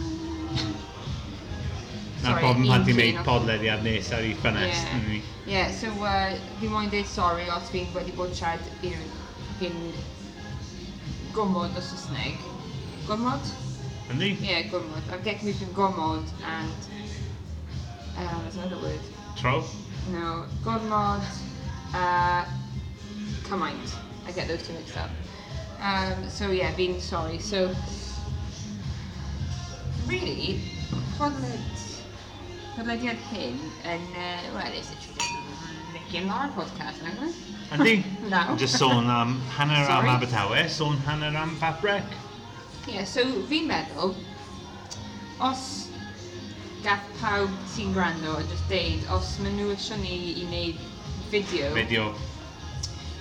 Na'r bod yn pan ti'n gwneud podlediad nes ar ei ffenest. Ie, yeah. yeah, so uh, fi moyn dweud sori os fi'n wedi bod siarad you know, fi'n gomod o Saesneg. Gomod? Yndi? Ie, yeah, gomod. I've taken it from gomod and... Uh, what's another word? Tro? No, gormod uh, cymaint. I get those two mixed up. Um, so yeah, fi'n sorry. So, really, podled, podlediad hyn yn, uh, well, it's literally Nicky and podcast, nag it? Yndi. [LAUGHS] no. Just sôn am hanner am Abertawe, sôn hanner am Fabrec. Yeah, so fi'n meddwl, os gath pawb sy'n gwrando a just deud, os maen nhw eisiau ni i wneud fideo... Fideo.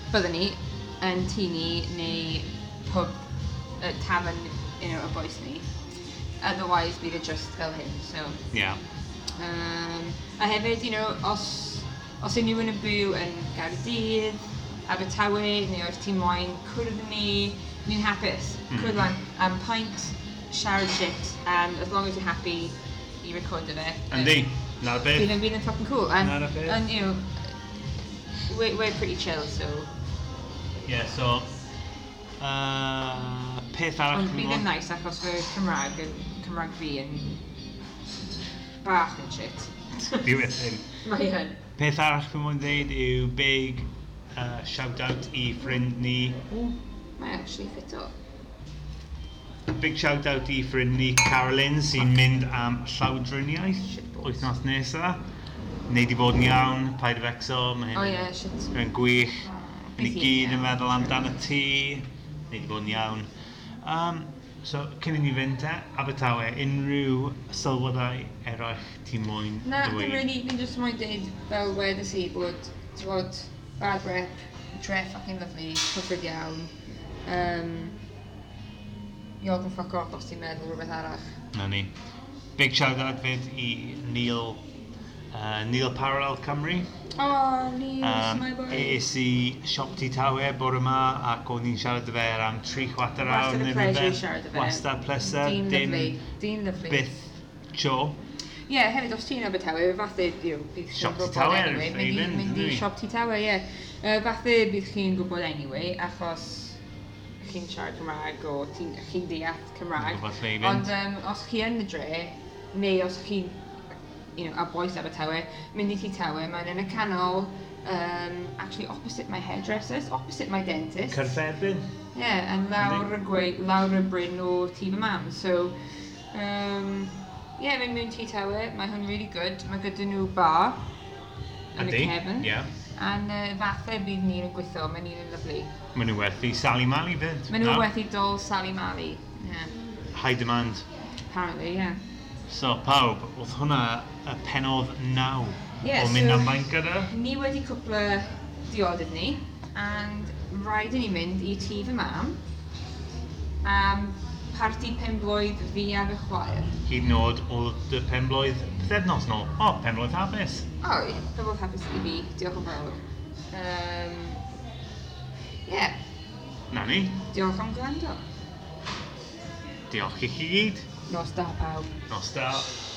Byddwn ni yn tini neu pub, uh, tavern un o'r boes ni. Otherwise, bydd e just fel hyn, so... Yeah. Um, a hefyd, you know, os, os unrhyw yn y byw yn Gaerdydd, Abertawe, neu oes ti'n moyn cwrdd ni, ni'n hapus. Mm. Cwrdd lan am pint, siarad shit, and as long as you're happy i record fe. Yndi, na'r beth. Bydd yn bydd yn fucking cool. And, na'r beth. And, you know, we're, we're pretty chill, so... Yeah, so Uh, peth arall... Ond bydd yn nice achos fy Cymraeg, Cymraeg fi yn bach yn shit. Fi wrth hyn. [LAUGHS] Mae hyn. Peth arall fi mwyn dweud yw big uh, shout out i ffrind ni. Mae actually fit o. Big shout out i ffrind ni Carolyn sy'n mynd am llawdriniaeth wythnos nesa. Neu di bod yn iawn, paid y fecso, mae hyn oh, yeah, yn gwych. Ni gyd yn meddwl amdano ti neu di bod yn iawn. Um, so, cyn i ni fynd te, Abertawe, unrhyw sylwadau eraill ti moyn Na, dweud? Na, really, fi'n just moyn dweud fel wedys i bod, ti'n bod, bad rep, dre fucking lyflu, hyfryd iawn. Um, Iog yn ffoc off os ti'n meddwl rhywbeth arall. Na ni. Big shout out fyd i Neil uh, Neil Parallel Cymru. O, oh, Neil, um, my boy. Es i siop ti tawe bore yma ac o'n i'n siarad y fe ar am 3 chwarter awr. Wastad y pleser siarad y fe. Wastad pleser. Dyn lyflu. Dyn lyflu. Byth cho. Ie, yeah, hefyd, os ti'n Abertawe, fathu, yw, bydd chi'n gwybod tawe, anyway. Mynd i, mynd i siop ti tawe, ie. Yeah. Uh, fathu bydd chi'n gwybod anyway, achos chi'n siarad Cymraeg o ti'n chi deall Cymraeg. Ond um, os chi yn y dre, neu os chi'n you know, a boes Abertawe, mynd i Tawe, mae'n yn y canol, um, actually opposite my hairdressers, opposite my dentist. Cyrthebyn. Yeah, and lawr y gwe, lawr y bryn o tŷ fy mam. So, um, yeah, mae'n mynd i Tawe, mae hwn really good. Mae gyda nhw bar yn y cefn. Yeah. And uh, fathau bydd ni'n gweithio, mae ni'n lyflu. Mae nhw werthu Sally Mally fyd. Mae nhw no. werthu dol Sally Mally. Yeah. High demand. Apparently, yeah. So pawb, oedd hwnna y penodd naw yeah, o mynd so, am bain gyda? Ni wedi cwpla diodydd ni, and rhaid i ni mynd i tŷ fy mam, am parti penblwydd fi a fy chwaer. Hyd yn oed oedd y penblwydd pethefnos nôl. O, oh, pen hapus. O, oh, yeah, pen hapus i fi. Diolch yn fawr. Um, yeah. Na ni. Diolch am gwrando. Diolch i chi gyd. No stop out. No stop.